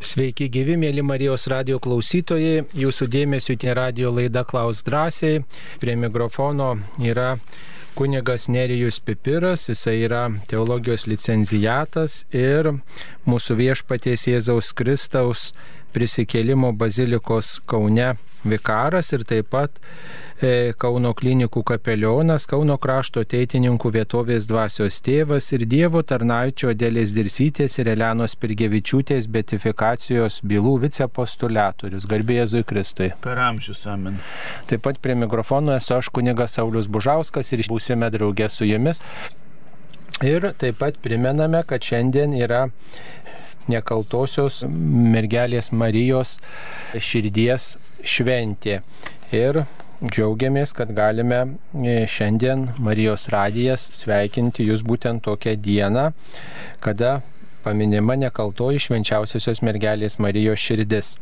Sveiki gyvi, mėly Marijos radio klausytojai. Jūsų dėmesio tie radio laida Klaus drąsiai. Prie mikrofono yra kunigas Nerijus Pipiras, jisai yra teologijos licencijatas ir mūsų viešpaties Jėzaus Kristaus prisikėlimo bazilikos Kaune vikaras ir taip pat e, Kauno klinikų kapelionas, Kauno krašto teitininkų vietovės dvasios tėvas ir Dievo tarnaičio Dėlės Dirsytės ir Elenos Pirgevičiūtės betifikacijos bylų vicepostuliatorius. Garbė Jėzui Kristui. Per amžius amen. Taip pat prie mikrofono esu aš kunigas Saulis Bužauskas ir būsime draugė su jumis. Ir taip pat primename, kad šiandien yra nekaltosios mergelės Marijos širdies šventė. Ir džiaugiamės, kad galime e, šiandien Marijos radijas sveikinti jūs būtent tokią dieną, kada paminima nekaltoji švenčiausiosios mergelės Marijos širdis.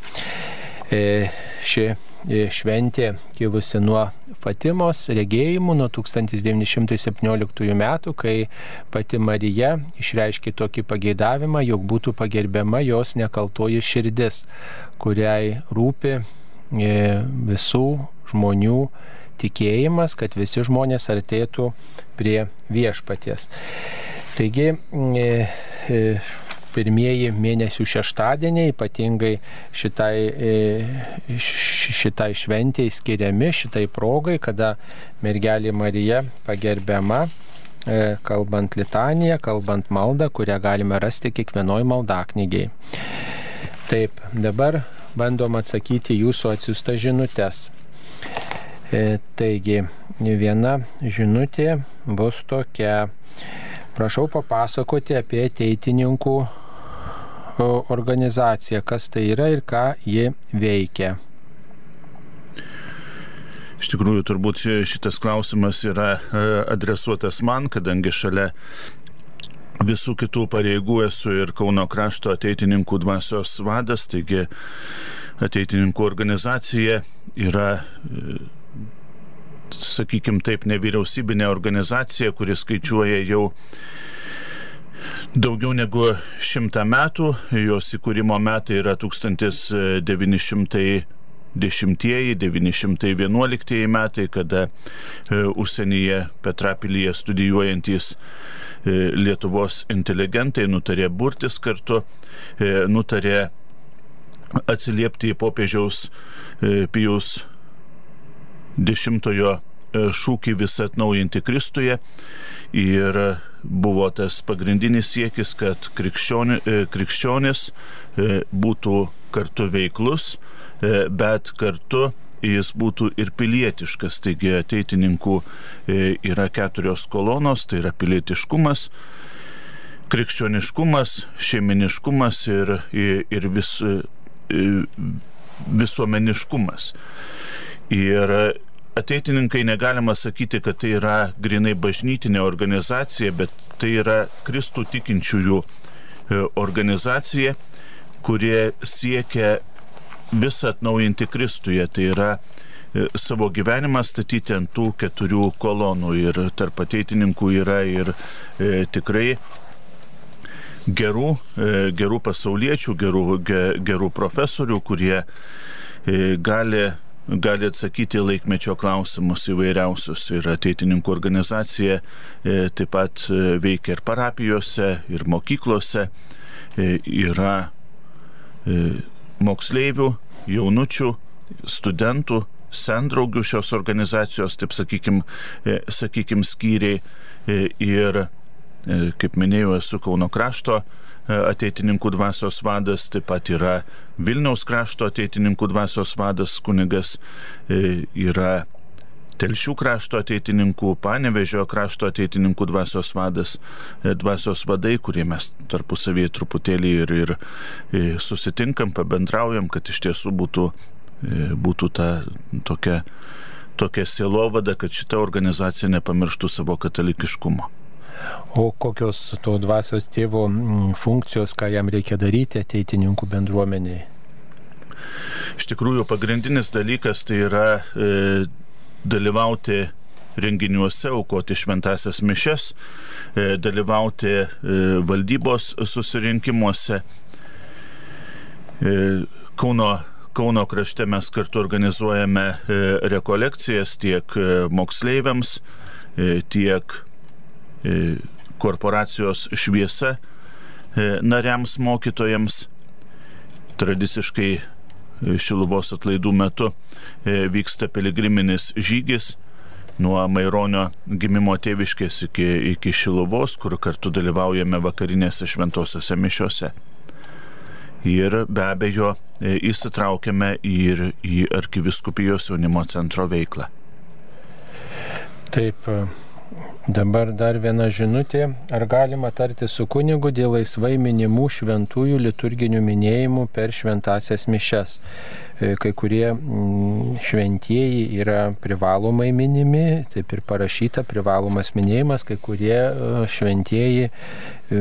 E, ši e, šventė kilusi nuo Fatimos regėjimų nuo 1917 metų, kai pati Marija išreiškė tokį pageidavimą, jog būtų pagerbiama jos nekaltoji širdis, kuriai rūpi e, visų žmonių tikėjimas, kad visi žmonės artėtų prie viešpaties. Taigi, pirmieji mėnesių šeštadieniai, ypatingai šitai, e, šitai šventėjai skiriami, šitai progai, kada mergelė Marija pagerbiama, e, kalbant litaniją, kalbant maldą, kurią galime rasti kiekvienoj maldaknygiai. Taip, dabar bandom atsakyti jūsų atsiųstą žinutės. E, taigi, viena žinutė bus tokia. Prašau papasakoti apie teitininkų organizacija, kas tai yra ir ką ji veikia. Iš tikrųjų, turbūt šitas klausimas yra e, adresuotas man, kadangi šalia visų kitų pareigų esu ir Kauno krašto ateitininkų dvasios vadas, taigi ateitininkų organizacija yra, e, sakykime taip, nevyriausybinė organizacija, kuri skaičiuoja jau Daugiau negu šimtą metų, jos įkūrimo metai yra 1910-911 metai, kada e, užsienyje Petrapilyje studijuojantis e, Lietuvos inteligentai nutarė burtis kartu, e, nutarė atsiliepti į popiežiaus Pijus dešimtojo šūkį visą atnaujinti Kristuje ir buvo tas pagrindinis siekis, kad krikščioni, e, krikščionis e, būtų kartu veiklus, e, bet kartu jis būtų ir pilietiškas. Taigi ateitininkų yra keturios kolonos, tai yra pilietiškumas, krikščioniškumas, šeiminiškumas ir, ir vis, visuomeniškumas. Ir ateitininkai negalima sakyti, kad tai yra grinai bažnytinė organizacija, bet tai yra Kristų tikinčiųjų e, organizacija, kurie siekia visą atnaujinti Kristuje. Tai yra e, savo gyvenimą statyti ant tų keturių kolonų ir tarp ateitininkų yra ir e, tikrai gerų, e, gerų pasauliečių, gerų, ge, gerų profesorių, kurie e, gali gali atsakyti laikmečio klausimus įvairiausius. Ir ateitininkų organizacija e, taip pat e, veikia ir parapijose, ir mokyklose. E, yra moksleivių, jaunučių, studentų, sendraugių šios organizacijos, taip sakykim, sakykim skyriai. Ir, kaip minėjau, esu Kauno krašto ateitininkų dvasios vadas, taip pat yra Vilniaus krašto ateitininkų dvasios vadas kunigas, e, yra Telšių krašto ateitininkų, Panevežio krašto ateitininkų dvasios vadas, e, dvasios vadai, kurie mes tarpusavėje truputėlį ir, ir susitinkam, pabendraujam, kad iš tiesų būtų, būtų ta tokia, tokia sielovada, kad šita organizacija nepamirštų savo katalikiškumo. O kokios to dvasios tėvo funkcijos, ką jam reikia daryti ateitininkų bendruomeniai? Iš tikrųjų, pagrindinis dalykas tai yra e, dalyvauti renginiuose, aukoti šventasias mišes, e, dalyvauti e, valdybos susirinkimuose Kauno Kauno krašte mes kartu organizuojame rekolekcijas tiek moksleiviams, tiek korporacijos šviesa nariams mokytojams. Tradiciškai Šiluvos atlaidų metu vyksta piligriminis žygis nuo Maironio gimimo tėviškės iki, iki Šiluvos, kur kartu dalyvaujame vakarinėse šventosiuose mišiuose. Ir be abejo įsitraukiame ir į arkiviskupijos jaunimo centro veiklą. Taip, Dabar dar viena žinutė. Ar galima tarti su kunigu dėl laisvai minimų šventųjų liturginių minėjimų per šventasias mišes? E, kai kurie mm, šventieji yra privalomai minimi, taip ir parašyta privalomas minėjimas, kai kurie e, šventieji e,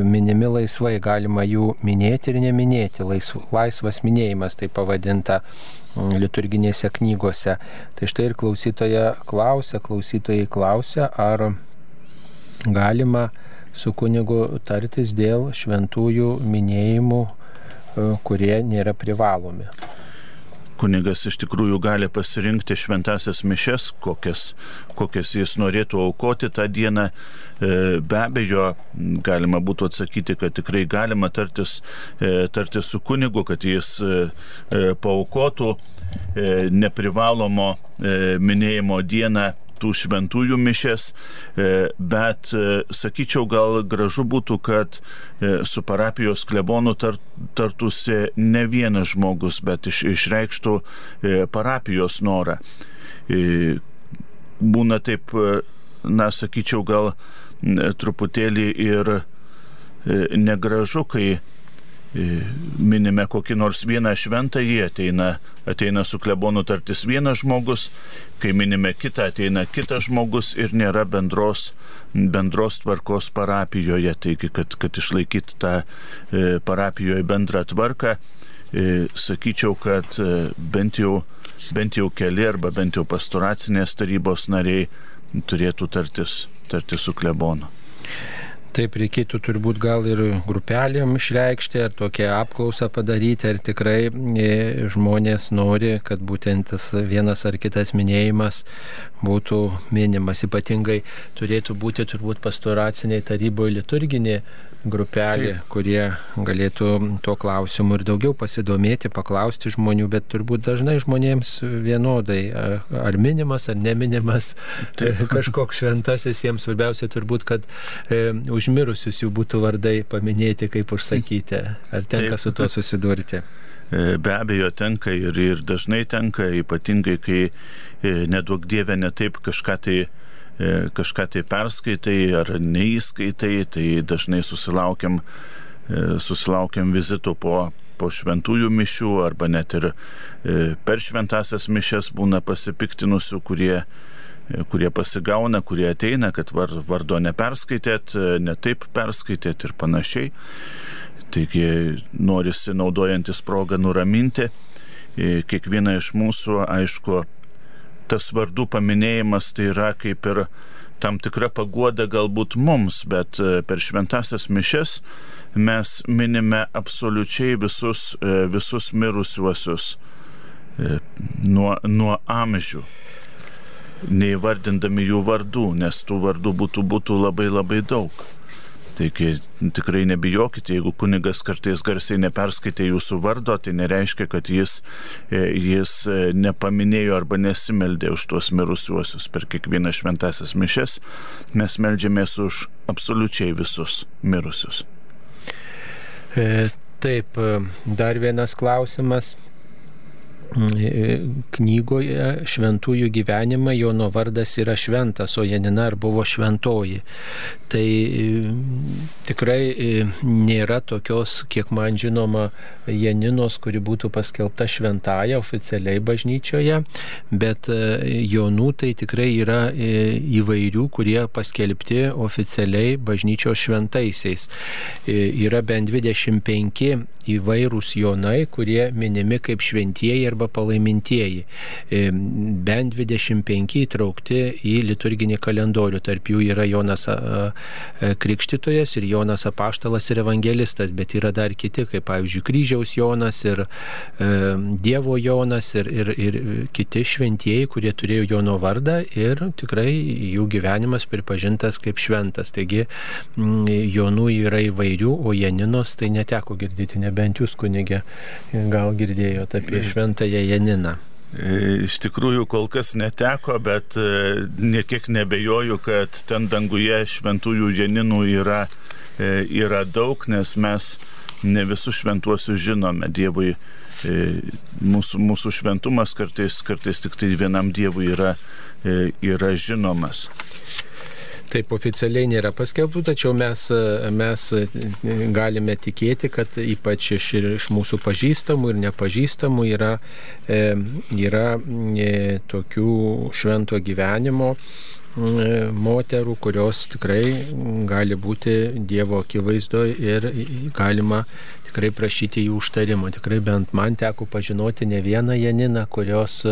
minimi laisvai, galima jų minėti ir neminėti. Laisvas minėjimas tai pavadinta mm, liturginėse knygose. Tai štai ir klausytoja klausia, klausytojai klausia, ar galima su kunigu tartis dėl šventųjų minėjimų, e, kurie nėra privalomi. Kunigas iš tikrųjų gali pasirinkti šventasias mišes, kokias, kokias jis norėtų aukoti tą dieną. E, be abejo, galima būtų atsakyti, kad tikrai galima tartis, e, tartis su kunigu, kad jis paukotų neprivalomo minėjimo dieną tų šventųjų mišes, e, bet e, sakyčiau, gal gražu būtų, kad e, su parapijos klebonu tartųsi ne vienas žmogus, bet iš, išreikštų parapijos norą. Būna taip, na, sakyčiau, gal truputėlį ir negražu, kai minime kokį nors vieną šventą, jie ateina, ateina su klebonu tartis vienas žmogus, kai minime kitą, ateina kitas žmogus ir nėra bendros, bendros tvarkos parapijoje. Taigi, kad, kad išlaikyti tą e, parapijoje bendrą tvarką, e, sakyčiau, kad e, bent jau, bent jau keli arba bent jau pastoracinės tarybos nariai turėtų tartis, tartis su klebonu. Taip reikėtų turbūt gal ir grupelėm išreikšti, ar tokią apklausą padaryti, ar tikrai e, žmonės nori, kad būtent tas vienas ar kitas minėjimas būtų minimas. Ypatingai turėtų būti turbūt pastoraciniai taryboje liturginė grupelė, Taip. kurie galėtų tuo klausimu ir daugiau pasidomėti, paklausti žmonių, bet turbūt dažnai žmonėms vienodai, ar minimas, ar neminimas Taip. kažkoks šventasis, jiems svarbiausia turbūt, kad e, užmirusius jų būtų vardai paminėti, kaip užsakyti. Ar tenka Taip. su tuo susidurti? E, be abejo tenka ir, ir dažnai tenka, ypatingai kai e, nedaug dievė netaip kažką tai E, kažką tai perskaitai ar neįskaitai, tai dažnai susilaukiam, susilaukiam vizitų po, po šventųjų mišių arba net ir per šventasias mišes būna pasipiktinusių, kurie kurie pasigauna, kurie ateina, kad vardo neperskaitėt, netaip perskaitėt ir panašiai. Taigi norisi naudojantis progą nuraminti kiekvieną iš mūsų, aišku, tas vardų paminėjimas tai yra kaip ir tam tikra paguoda galbūt mums, bet e, per šventasias mišes mes minime absoliučiai visus, e, visus mirusiuosius e, nuo, nuo amžių, neįvardindami jų vardų, nes tų vardų būtų, būtų labai labai daug. Taigi tikrai nebijokite, jeigu kunigas kartais garsiai neperskaitė jūsų vardo, tai nereiškia, kad jis, e, jis e, nepaminėjo arba nesimeldė už tuos mirusiuosius per kiekvieną šventasias mišes. Mes meldžiamės už absoliučiai visus mirusius. E, taip, dar vienas klausimas knygoje Šventųjų gyvenimą Jono vardas yra šventas, o Janina ar buvo šventoji. Tai e, tikrai e, nėra tokios, kiek man žinoma, Janinos, kuri būtų paskelbta šventąją oficialiai bažnyčioje, bet e, Jonų tai tikrai yra įvairių, kurie paskelbti oficialiai bažnyčios šventaisiais. Yra bent 25 įvairūs Jonai, kurie minimi kaip šventieji arba arba palaimintieji. Bent 25 įtraukti į liturginį kalendorių. Tarp jų yra Jonas Krikštytojas ir Jonas Apaštalas ir Evangelistas, bet yra dar kiti, kaip pavyzdžiui Kryžiaus Jonas ir Dievo Jonas ir, ir, ir kiti šventieji, kurie turėjo Jono vardą ir tikrai jų gyvenimas pripažintas kaip šventas. Taigi Jonų yra įvairių, o Janinos tai neteko girdėti, nebent jūs kunigė gal girdėjote apie šventąją Janiną. E, iš tikrųjų kol kas neteko, bet e, niekiek nebejoju, kad ten danguje šventųjų Janinų yra, e, yra daug, nes mes ne visus šventuosius žinome. Dievui mūsų, mūsų šventumas kartais, kartais tik tai vienam Dievui yra, yra žinomas. Taip oficialiai nėra paskelbtų, tačiau mes, mes galime tikėti, kad ypač iš, iš mūsų pažįstamų ir nepažįstamų yra, e, yra e, tokių švento gyvenimo moterų, kurios tikrai gali būti Dievo akivaizdoje ir galima tikrai prašyti jų užtarimo. Tikrai bent man teko pažinoti ne vieną Janiną, kurios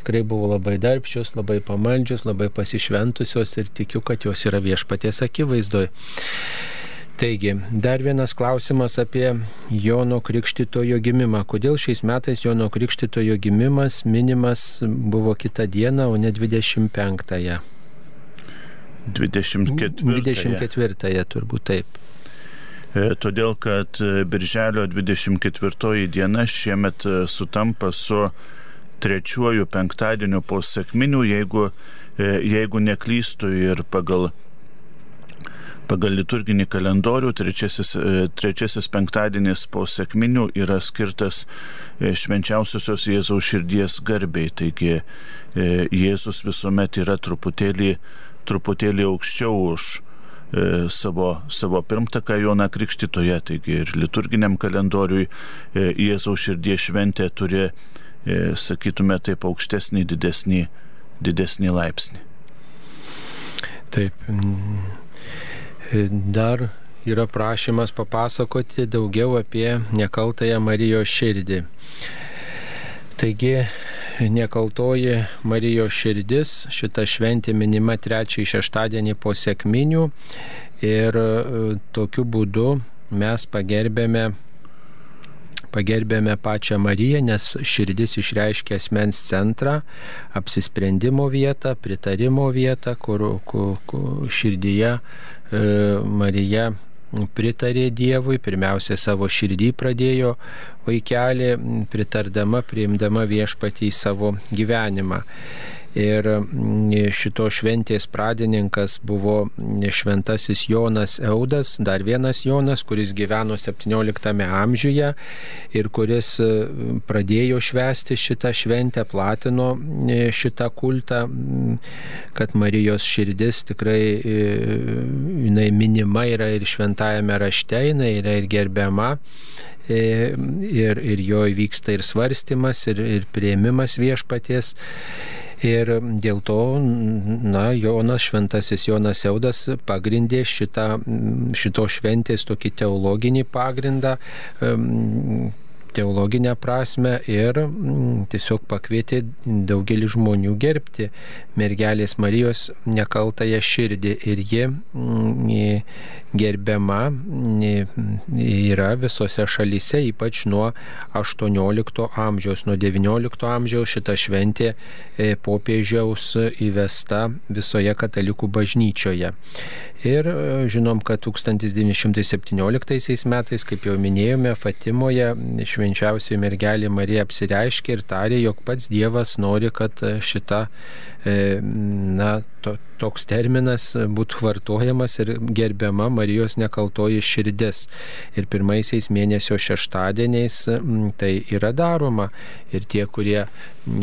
tikrai buvo labai darbščios, labai pamaldžios, labai pasišventusios ir tikiu, kad jos yra viešpaties akivaizdoje. Taigi, dar vienas klausimas apie Jono Krikštitojo gimimą. Kodėl šiais metais Jono Krikštitojo gimimas minimas buvo kitą dieną, o ne 25-ąją? 24. 24-ąją turbūt taip. E, todėl kad e, Birželio 24 diena šiemet e, sutampa su trečiuoju penktadieniu po sekminių, jeigu, jeigu neklystų ir pagal, pagal liturginį kalendorių trečiasis, trečiasis penktadienis po sekminių yra skirtas švenčiausiosios Jėzaus širdies garbiai. Taigi Jėzus visuomet yra truputėlį, truputėlį aukščiau už E, savo, savo pirmtaką Joną Krikštytoje, taigi ir liturginiam kalendoriui e, Jėzaus širdies šventė turi, e, sakytume, taip aukštesnį, didesnį, didesnį laipsnį. Taip. Dar yra prašymas papasakoti daugiau apie nekaltąją Marijos širdį. Taigi nekaltoji Marijos širdis, šita šventė minima trečiąjį šeštadienį po sėkminių ir e, tokiu būdu mes pagerbėme pagerbėme pačią Mariją, nes širdis išreiškia asmens centrą, apsisprendimo vietą, pritarimo vietą, kur, kur, kur širdyje e, Marija pritarė Dievui, pirmiausia savo širdį pradėjo vaikelį, pritardama, priimdama viešpatį į savo gyvenimą. Ir mm, šito šventės pradininkas buvo šventasis Jonas Eudas, dar vienas Jonas, kuris gyveno 17 amžiuje ir kuris e, pradėjo švęsti šitą šventę, platino e, šitą kultą, mm, kad Marijos širdis tikrai e, jinai minima yra ir šventajame rašte, jinai yra ir gerbiama ir, ir jo įvyksta ir svarstymas, ir, ir prieimimas viešpaties. Ir dėl to, na, Jonas, šventasis Jonas Eudas pagrindė šitą, šito šventės tokį teologinį pagrindą, teologinę prasme ir mm, tiesiog pakvietė daugelį žmonių gerbti mergelės Marijos nekaltąją širdį ir ji mm, gerbiama yra visose šalyse, ypač nuo 18 amžiaus. Nuo 19 amžiaus šita šventė e, popiežiaus įvesta visoje katalikų bažnyčioje. Ir e, žinom, kad 1917 metais, kaip jau minėjome, Fatimoje švenčiausioji mergelė Marija apsireiškė ir tarė, jog pats Dievas nori, kad šita e, na, to, toks terminas būtų vartojamas ir gerbiama Marijos nekaltoji širdis. Ir pirmaisiais mėnesio šeštadieniais tai yra daroma. Ir tie, kurie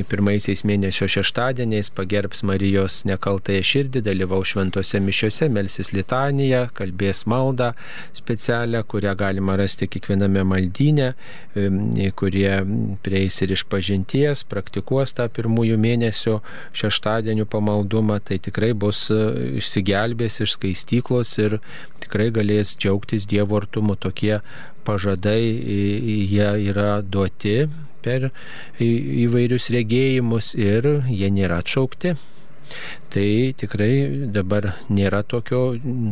pirmaisiais mėnesio šeštadieniais pagerbs Marijos nekaltąją širdį, dalyvau šventose mišiuose, melsis litaniją, kalbės maldą specialią, kurią galima rasti kiekviename maldyne, kurie prieis ir iš pažinties, praktikuos tą pirmųjų mėnesio šeštadienių pamaldumą. Tai tikrai bus e, išsigelbės iš skaistyklos ir tikrai galės džiaugtis Dievo artumu. Tokie pažadai jie yra duoti per įvairius regėjimus ir jie nėra atšaukti. Tai tikrai dabar nėra tokio,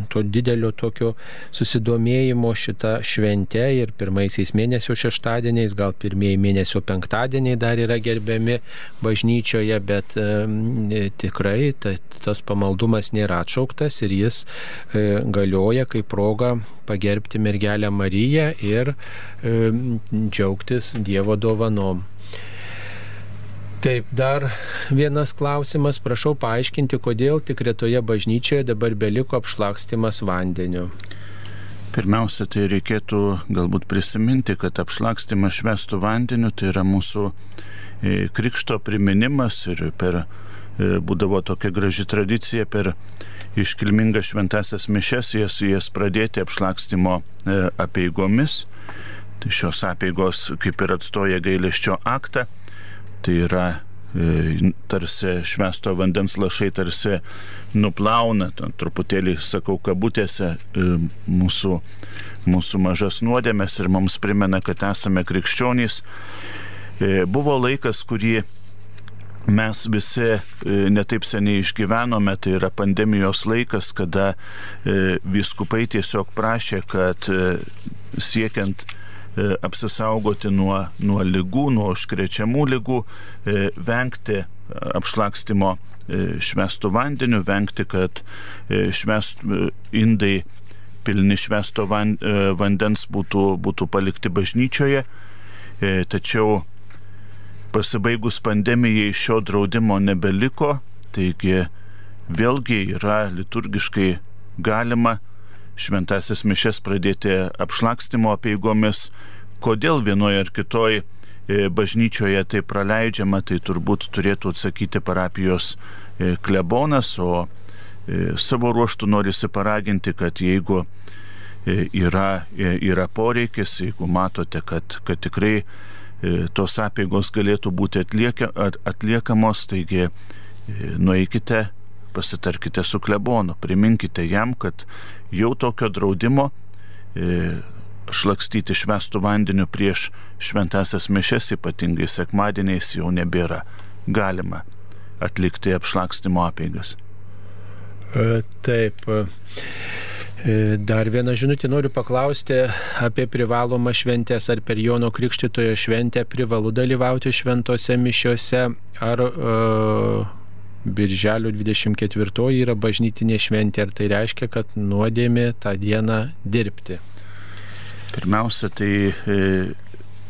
to didelio tokio susidomėjimo šitą šventę ir pirmaisiais mėnesio šeštadieniais, gal pirmieji mėnesio penktadieniai dar yra gerbiami bažnyčioje, bet e, tikrai ta, tas pamaldumas nėra atšauktas ir jis e, galioja kaip proga pagerbti mergelę Mariją ir e, džiaugtis Dievo dovanom. Taip, dar vienas klausimas, prašau paaiškinti, kodėl tik retoje bažnyčioje dabar beliko apšlakstimas vandeniu. Pirmiausia, tai reikėtų galbūt prisiminti, kad apšlakstimas švestų vandeniu tai yra mūsų e, krikšto priminimas ir per, e, būdavo tokia graži tradicija per iškilmingas šventasias mišes, jas, jas pradėti apšlakstimo e, apieigomis. Tai šios apieigos kaip ir atstoja gailėščio aktą tai yra e, tarsi švesto vandens lašai tarsi nuplauna, truputėlį sakau kabutėse, e, mūsų, mūsų mažas nuodėmės ir mums primena, kad esame krikščionys. E, buvo laikas, kurį mes visi netaip seniai išgyvenome, tai yra pandemijos laikas, kada viskupai tiesiog prašė, kad siekiant apsisaugoti nuo, nuo lygų, nuo užkrečiamų lygų, e, vengti apšlakstimo e, švestų vandeniu, vengti, kad švest, indai pilni švesto vandens būtų, būtų palikti bažnyčioje. Tačiau pasibaigus pandemijai šio draudimo nebeliko, taigi vėlgi yra liturgiškai galima šventasis mišes pradėti apšlakstimo apieigomis. Kodėl vienoje ar kitoje bažnyčioje tai praleidžiama, tai turbūt turėtų atsakyti parapijos e, klebonas, o e, savo ruoštų norisi paraginti, kad jeigu e, yra, yra poreikis, jeigu matote, kad, kad tikrai tos apėgos galėtų būti atlieka, atliekamos, taigi nueikite pasitarkite su klebonu, priminkite jam, kad jau tokio draudimo e, šlakstyti švestų vandeniu prieš šventasias mišes, ypatingai sekmadieniais, jau nebėra. Galima atlikti apšlakstimo apeigas. E, taip. E, dar vieną žinutę noriu paklausti apie privalomą šventės, ar per Jono Krikštitojo šventę privalu dalyvauti šventose mišiuose, ar uh, Birželio 24 yra bažnytinė šventė, ar tai reiškia, kad nuodėmė tą dieną dirbti? Pirmiausia, tai e,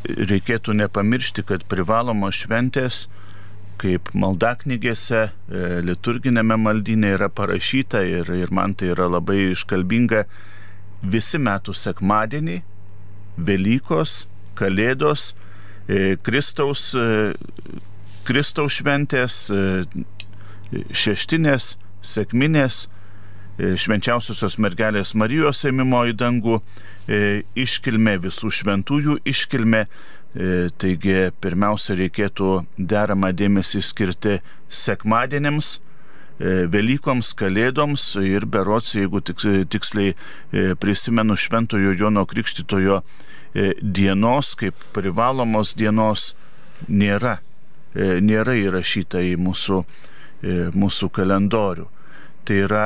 reikėtų nepamiršti, kad privalomos šventės, kaip maldaknygėse, e, liturginėme maldynė yra parašyta ir, ir man tai yra labai iškalbinga, visi metų sekmadieniai, Velykos, Kalėdos, e, Kristaus, Kristaus šventės, šeštinės, sėkminės, e, švenčiausiosios mergelės Marijos ėmimo į dangų e, iškilmė, visų šventųjų iškilmė. E, taigi pirmiausia reikėtų deramą dėmesį skirti sekmadienėms, Velykoms, Kalėdoms ir berots, jeigu tiksliai prisimenu Šventojo Jono Krikštitojo dienos, kaip privalomos dienos, nėra, nėra įrašyta į mūsų mūsų kalendorių. Tai yra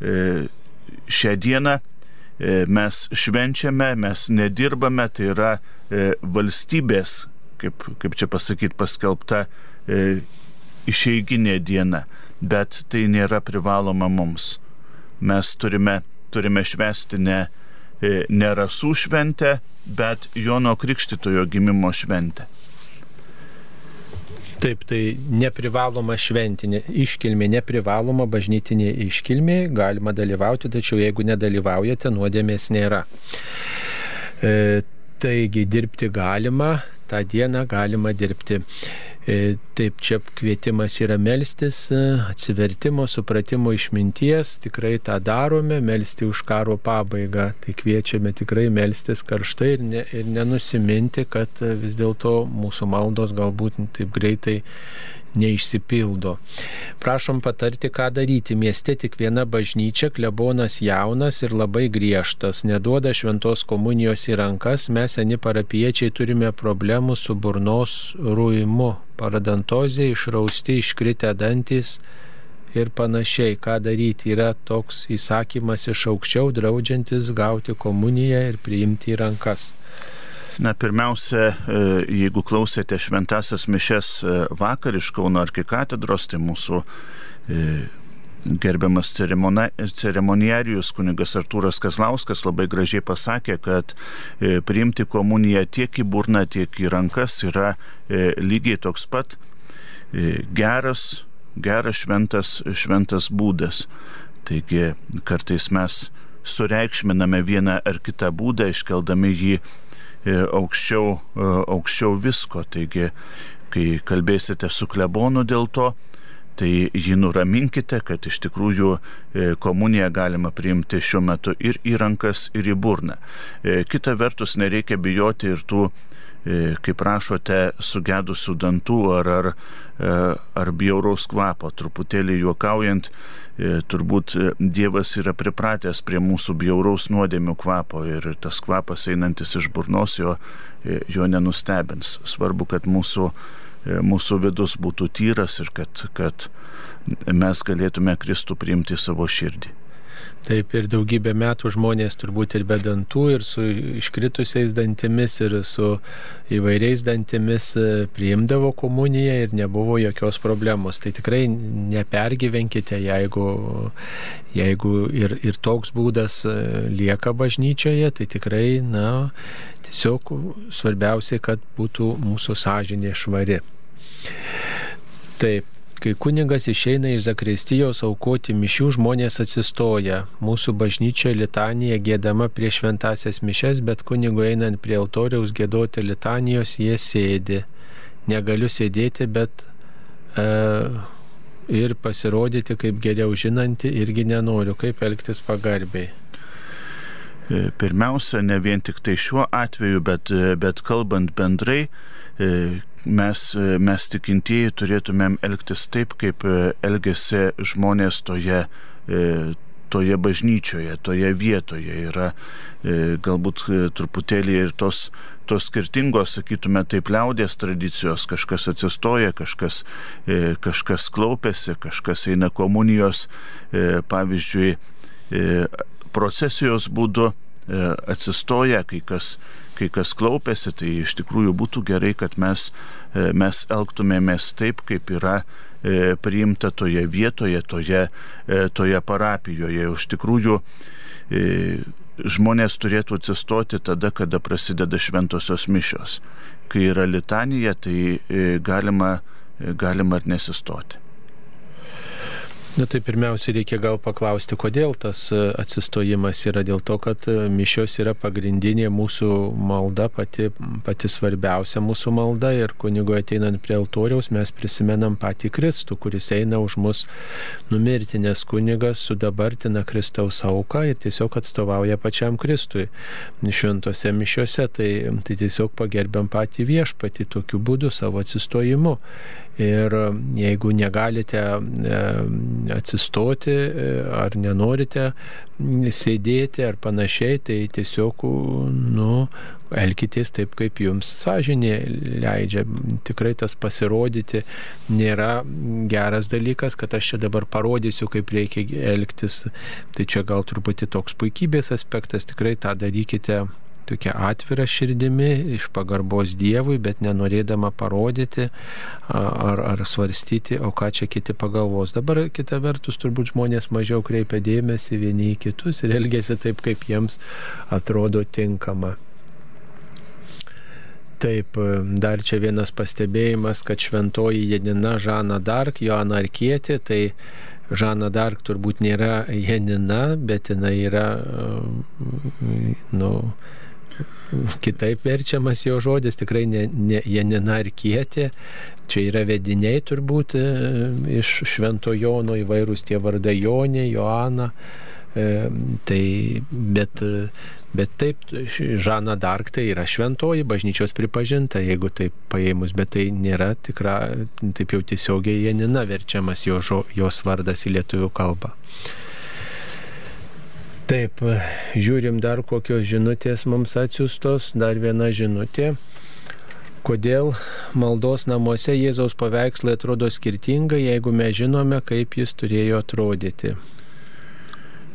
e, šią dieną e, mes švenčiame, mes nedirbame, tai yra valstybės, kaip, kaip čia pasakyti, paskelbta išeiginė diena, bet tai nėra privaloma mums. Mes turime, turime švesti ne, ne rasų šventę, bet Jono Krikštitojo gimimo šventę. Taip, tai neprivaloma šventinė iškilmė, neprivaloma bažnytinė iškilmė, galima dalyvauti, tačiau jeigu nedalyvaujate, nuodėmės nėra. E, taigi dirbti galima, tą dieną galima dirbti. E, taip, čia kvietimas yra melstis, e, atsivertimo, supratimo išminties, tikrai tą darome, melsti už karo pabaigą. Tai kviečiame tikrai melstis karštai ir, ne, ir nenusiminti, kad vis dėlto mūsų maldos galbūt taip greitai neišsipildo. Prašom patarti, ką daryti. Mieste tik viena bažnyčia, klebonas jaunas ir labai griežtas, neduoda šventos komunijos į rankas, mes seni parapiečiai turime problemų su burnos ruimu, paradantozė, išrausti, iškritę dantis ir panašiai. Ką daryti yra toks įsakymas iš aukščiau draudžiantis gauti komuniją ir priimti į rankas. Na, pirmiausia, e, jeigu klausėte šventasias mišes e, vakar iš Kauno arkikatedros, tai mūsų e, gerbiamas ceremoniarius kunigas Artūras Kazlauskas labai gražiai pasakė, kad priimti komuniją tiek į burną, tiek į rankas yra lygiai toks pat geras, geras šventas, šventas būdas. Taigi kartais mes sureikšminame vieną ar kitą būdą, iškeldami jį aukščiau, e, aukščiau visko. Taigi, kai kalbėsite su klebonu dėl to, tai jį nuraminkite, kad iš tikrųjų e, komuniją galima priimti šiuo metu ir į rankas, ir į burną. Kita vertus, nereikia bijoti ir tų E, kaip prašote, sugedusių dantų ar, ar, e, ar bjauraus kvapo. Truputėlį juokaujant, e, turbūt Dievas yra pripratęs prie mūsų bjauraus nuodėmių kvapo ir tas kvapas einantis iš burnos jo, jo nenustebins. Svarbu, kad mūsų, mūsų vidus būtų tyras ir kad, kad mes galėtume Kristų priimti savo širdį. Taip ir daugybę metų žmonės turbūt ir be dantų, ir su iškritusiais dantimis, ir su įvairiais dantimis e, priimdavo komuniją ir nebuvo jokios problemos. Tai tikrai nepergyvenkite, jeigu, jeigu ir, ir toks būdas e, lieka bažnyčioje, tai tikrai, na, tiesiog svarbiausia, kad būtų mūsų sąžinė švari. Taip, Kai kunigas išeina iš Zakristijos aukoti mišių, žmonės atsistoja. Mūsų bažnyčia litanija gėdama prie šventasias mišes, bet kunigo einant prie altoriaus gėdoti litanijos, jie sėdi. Negaliu sėdėti, bet e, ir pasirodyti kaip geriau žinanti irgi nenoriu, kaip elgtis pagarbiai. E, pirmiausia, ne vien tik tai šiuo atveju, bet, e, bet kalbant bendrai, e, mes, mes tikintieji turėtumėm elgtis taip, kaip e, elgesi žmonės toje, toje bažnyčioje, toje vietoje. Yra galbūt truputėlį ir tos, tos skirtingos, sakytume, taip liaudės tradicijos, kažkas atsistoja, kažkas, kažkas klaupėsi, kažkas eina komunijos, pavyzdžiui, procesijos būdu atsistoja, kai kas kai kas klaupėsi, tai iš tikrųjų būtų gerai, kad mes, e, mes elgtumėmės taip, kaip yra e, priimta toje vietoje, toje, e, toje parapijoje. Iš tikrųjų, žmonės turėtų atsistoti tada, kada prasideda šventosios mišios. Kai yra litanija, tai galima, galima ir nesistoti. Na tai pirmiausia, reikia gal paklausti, kodėl tas e, atsistojimas yra. Dėl to, kad e, mišios yra pagrindinė mūsų malda, pati, pati svarbiausia mūsų malda ir kunigo ateinant prie altoriaus mes prisimenam patį Kristų, kuris eina už mus numirti, nes kunigas sudabartina Kristaus auką ir tiesiog atstovauja pačiam Kristui. Šventose mišiose tai, tai tiesiog pagerbiam patį viešpatį tokiu būdu savo atsistojimu. Ir jeigu negalite e, atsistoti e, ar nenorite sėdėti ar panašiai, tai tiesiog, nu, elkitės taip, kaip jums sąžinė leidžia. Tikrai tas pasirodyti nėra geras dalykas, kad aš čia dabar parodysiu, kaip reikia elgtis. Tai čia gal truputį toks puikybės aspektas, tikrai tą darykite tokia atvira širdimi, iš pagarbos Dievui, bet nenorėdama parodyti ar, ar svarstyti, o ką čia kiti pagalvos. Dabar kita vertus turbūt žmonės mažiau kreipia dėmesį vieni į kitus ir elgesi taip, kaip jiems atrodo tinkama. Taip, dar čia vienas pastebėjimas, kad šventoji Janina Žana Dark, Joana Arkietė, tai Žana Dark turbūt nėra Janina, bet jinai yra, nu, kitaip verčiamas jo žodis, tikrai ne, ne Janina ar Kietė. Čia yra vediniai turbūt e, iš Švento Jono įvairūs tie vardai Jonė, Joana, Tai, bet, bet taip, Žana Dark tai yra šventoji bažnyčios pripažinta, jeigu taip paėmus, bet tai nėra tikra, taip jau tiesiogiai Janina verčiamas jo, jos vardas į lietuvių kalbą. Taip, žiūrim dar kokios žinutės mums atsiustos, dar viena žinutė kodėl maldos namuose Jėzaus paveikslai atrodo skirtingai, jeigu mes žinome, kaip jis turėjo atrodyti.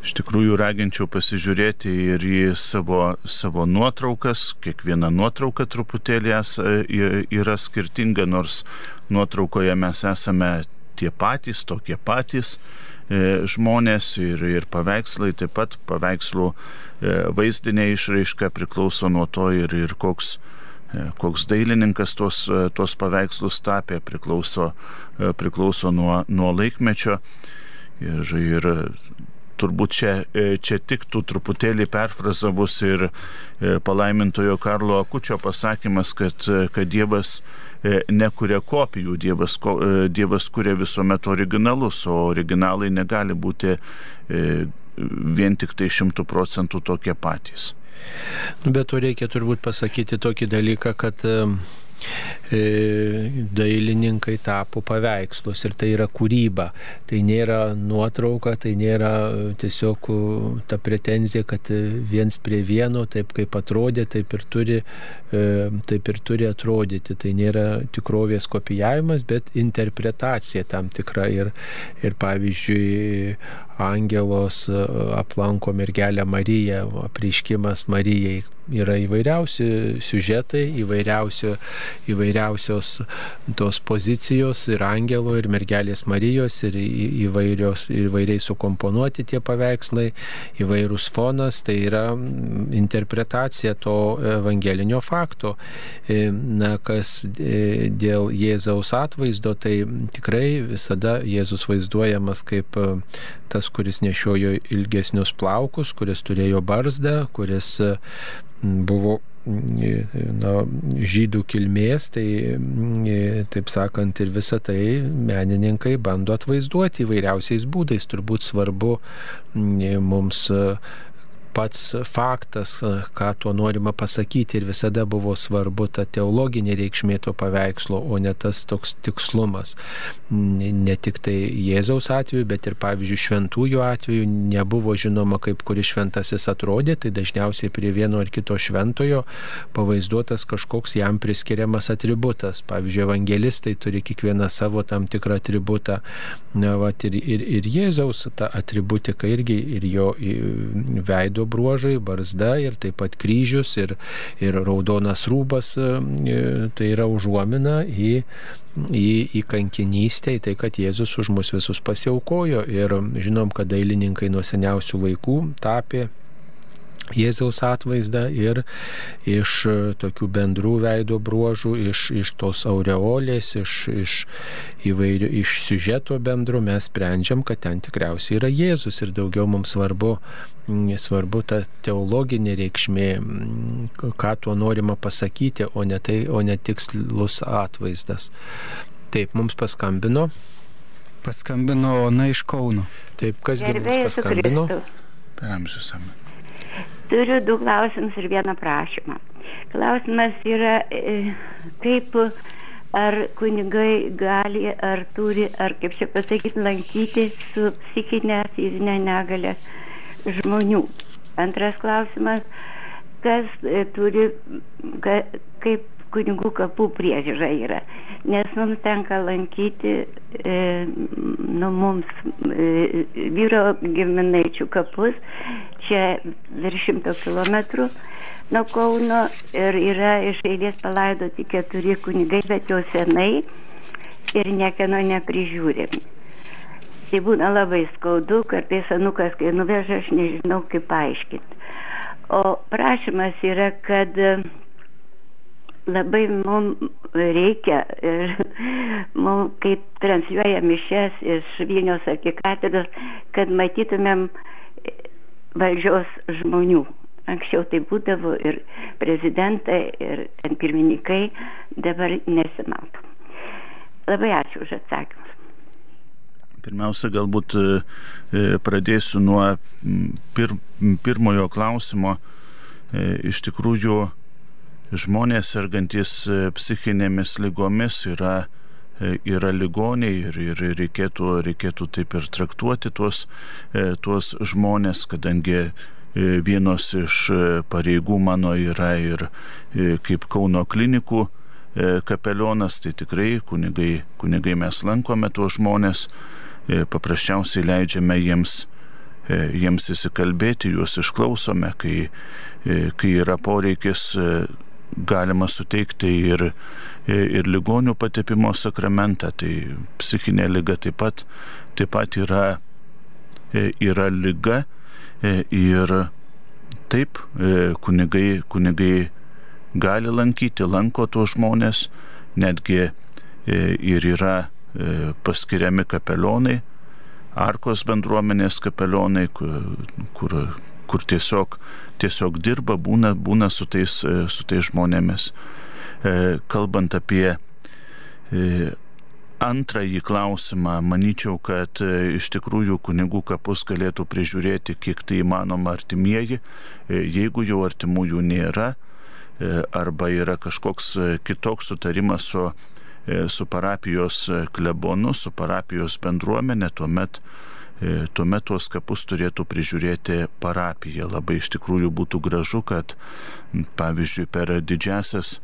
Iš tikrųjų, raginčiau pasižiūrėti ir į savo, savo nuotraukas. Kiekviena nuotrauka truputėlį yra skirtinga, nors nuotraukoje mes esame tie patys, tokie patys e, žmonės ir, ir paveikslai, taip pat paveikslų e, vaizdinė išraiška priklauso nuo to ir, ir koks E, koks dailininkas tuos, tuos paveikslus tapė, priklauso, priklauso nuo, nuo laikmečio. Ir, ir turbūt čia, čia tiktų truputėlį perfrazavus ir palaimintojo Karlo Akučio pasakymas, kad, kad Dievas nekuria kopijų, Dievas, dievas kuria visuomet originalus, o originalai negali būti vien tik tai šimtų procentų tokie patys. Nu, bet to reikia turbūt pasakyti tokį dalyką, kad E, dailininkai tapo paveikslus ir tai yra kūryba. Tai nėra nuotrauka, tai nėra e, tiesiog e, ta pretenzija, kad viens prie vieno, taip kaip atrodė, taip ir turi, taip ir turi atrodyti. Tai nėra tikrovės kopijavimas, bet interpretacija tam tikra. Ir, ir pavyzdžiui, Angelos aplanko mergelę Mariją, apriškimas Marijai yra įvairiausi siužetai, įvairiausio, įvairiausios tos pozicijos ir angelo, ir mergelės Marijos, ir įvairios, įvairiai sukomponuoti tie paveikslai, įvairūs fonas, tai yra interpretacija to evangelinio fakto. E, na, kas e, dėl Jėzaus atvaizdo, tai tikrai visada Jėzus vaizduojamas kaip e, tas, kuris nešiojo ilgesnius plaukus, kuris turėjo barzdą, kuris buvo na, žydų kilmės, tai taip sakant ir visą tai menininkai bando atvaizduoti įvairiausiais būdais. Turbūt svarbu mums pats faktas, ką tuo norima pasakyti ir visada buvo svarbu ta teologinė reikšmė to paveikslo, o ne tas toks tikslumas. Ne tik tai Jėzaus atveju, bet ir pavyzdžiui šventųjų atveju nebuvo žinoma, kaip kuris šventasis atrodė, tai dažniausiai prie vieno ar kito šventojo pavaizduotas kažkoks jam priskiriamas atributas. Pavyzdžiui, evangelistai turi kiekvieną savo tam tikrą atributą. Na, vat, ir, ir, ir Jėzaus ta atributika irgi ir jo veido veido bruožai, barzda ir taip pat kryžius ir, ir raudonas rūbas, e, tai yra užuomina į į, į kankinystę, į tai, kad Jėzus už mus visus pasiaukojo. Ir žinom, kad dailininkai nuo seniausių laikų tapė Jėzaus atvaizdą ir iš e, tokių bendrų veido bruožų, iš, iš tos aureolės, iš, iš įvairių, iš siužeto bendrų mes sprendžiam, kad ten tikriausiai yra Jėzus ir daugiau mums svarbu, svarbu ta teologinė reikšmė, ką tuo norima pasakyti, o ne, tai, o ne tikslus atvaizdas. Taip, mums paskambino. Paskambino Ona iš Kauno. Taip, kasgi mums paskambino? Per amžius amžius. Turiu du klausimus ir vieną prašymą. Klausimas yra, e, kaip ar kunigai gali, ar turi, ar kaip čia pasakyti, lankyti su psichinė fizinė negalė žmonių. Antras klausimas, kas e, turi, ka, kaip kunigų kapų priežiūra yra. Nes mums tenka lankyti e, nu, mums e, vyro giminaičių kapus, čia virš šimto kilometrų nuo Kauno ir yra iš eilės palaidoti keturi kunigai, bet jau senai ir niekieno neprižiūrėmi. Tai būna labai skaudu, kartais anukas, kai nuveža, aš nežinau kaip paaiškinti. O prašymas yra, kad labai mums reikia ir mums, kaip transliuoja mišes iš Vilniaus arkikatedros, kad matytumėm valdžios žmonių. Anksčiau tai būdavo ir prezidentai, ir pirmininkai, dabar nesimato. Labai ačiū už atsakymus. Pirmiausia, galbūt pradėsiu nuo pir, pirmojo klausimo. Iš tikrųjų, žmonės sergantis psichinėmis lygomis yra E, yra ligoniai ir, ir reikėtų, reikėtų taip ir traktuoti tuos, e, tuos žmonės, kadangi e, vienos iš pareigų mano yra ir kaip Kauno klinikų kapelionas, tai tikrai kunigai, kunigai mes lankome tuos žmonės, paprasčiausiai leidžiame jiems, jiems įsikalbėti, juos išklausome, kai, kai yra poreikis galima suteikti ir, ir ligonių patepimo sakramentą, tai psichinė lyga taip pat, taip pat yra, yra lyga ir taip kunigai, kunigai gali lankyti, lanko tuos žmonės, netgi ir yra paskiriami kapelionai, arkos bendruomenės kapelionai, kur, kur, kur tiesiog tiesiog dirba, būna, būna su, tais, e, su tais žmonėmis. E, kalbant apie e, antrąjį klausimą, manyčiau, kad iš tikrųjų kunigų kapus galėtų prižiūrėti kiek tai įmanoma artimieji, jeigu jau artimųjų nėra arba yra kažkoks kitoks sutarimas su, su parapijos klebonu, su parapijos bendruomenė, tuomet tuomet tuos kapus turėtų prižiūrėti parapija. Labai iš tikrųjų būtų gražu, kad pavyzdžiui per didžiasias,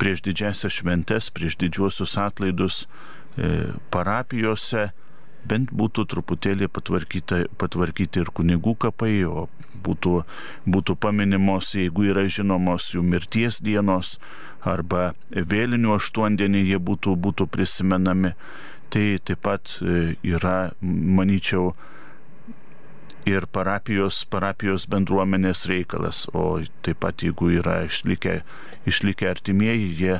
prieš didžiasias šventes, prieš didžiuosius atlaidus e, parapijose bent būtų truputėlį patvarkyti ir kunigų kapai, o būtų, būtų paminimos, jeigu yra žinomos jų mirties dienos arba vėlinių aštuondienį jie būtų, būtų prisimenami tai taip pat e, yra, manyčiau, ir parapijos, parapijos bendruomenės reikalas, o taip pat jeigu yra išlikę, išlikę artimieji, jie,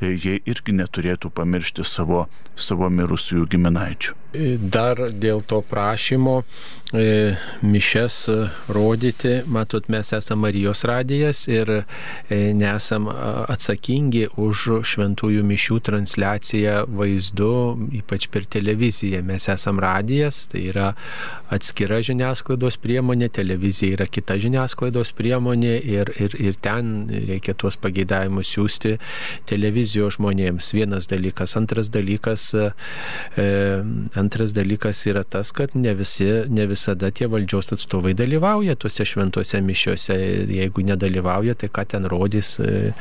jie irgi neturėtų pamiršti savo, savo mirusiųjų giminaičių. Dar dėl to prašymo e, mišes rodyti, matot, mes esame Marijos radijas ir e, nesam atsakingi už šventųjų mišių transliaciją vaizdu, ypač per televiziją. Mes esame radijas, tai yra atskira žiniasklaidos priemonė, televizija yra kita žiniasklaidos priemonė ir, ir, ir ten reikia tuos pageidavimus siūsti televizijos žmonėms. Vienas dalykas. Antras dalykas, e, Antras dalykas yra tas, kad ne, visi, ne visada tie valdžios atstovai dalyvauja tuose šventose mišiuose ir jeigu nedalyvauja, tai ką ten rodys. E,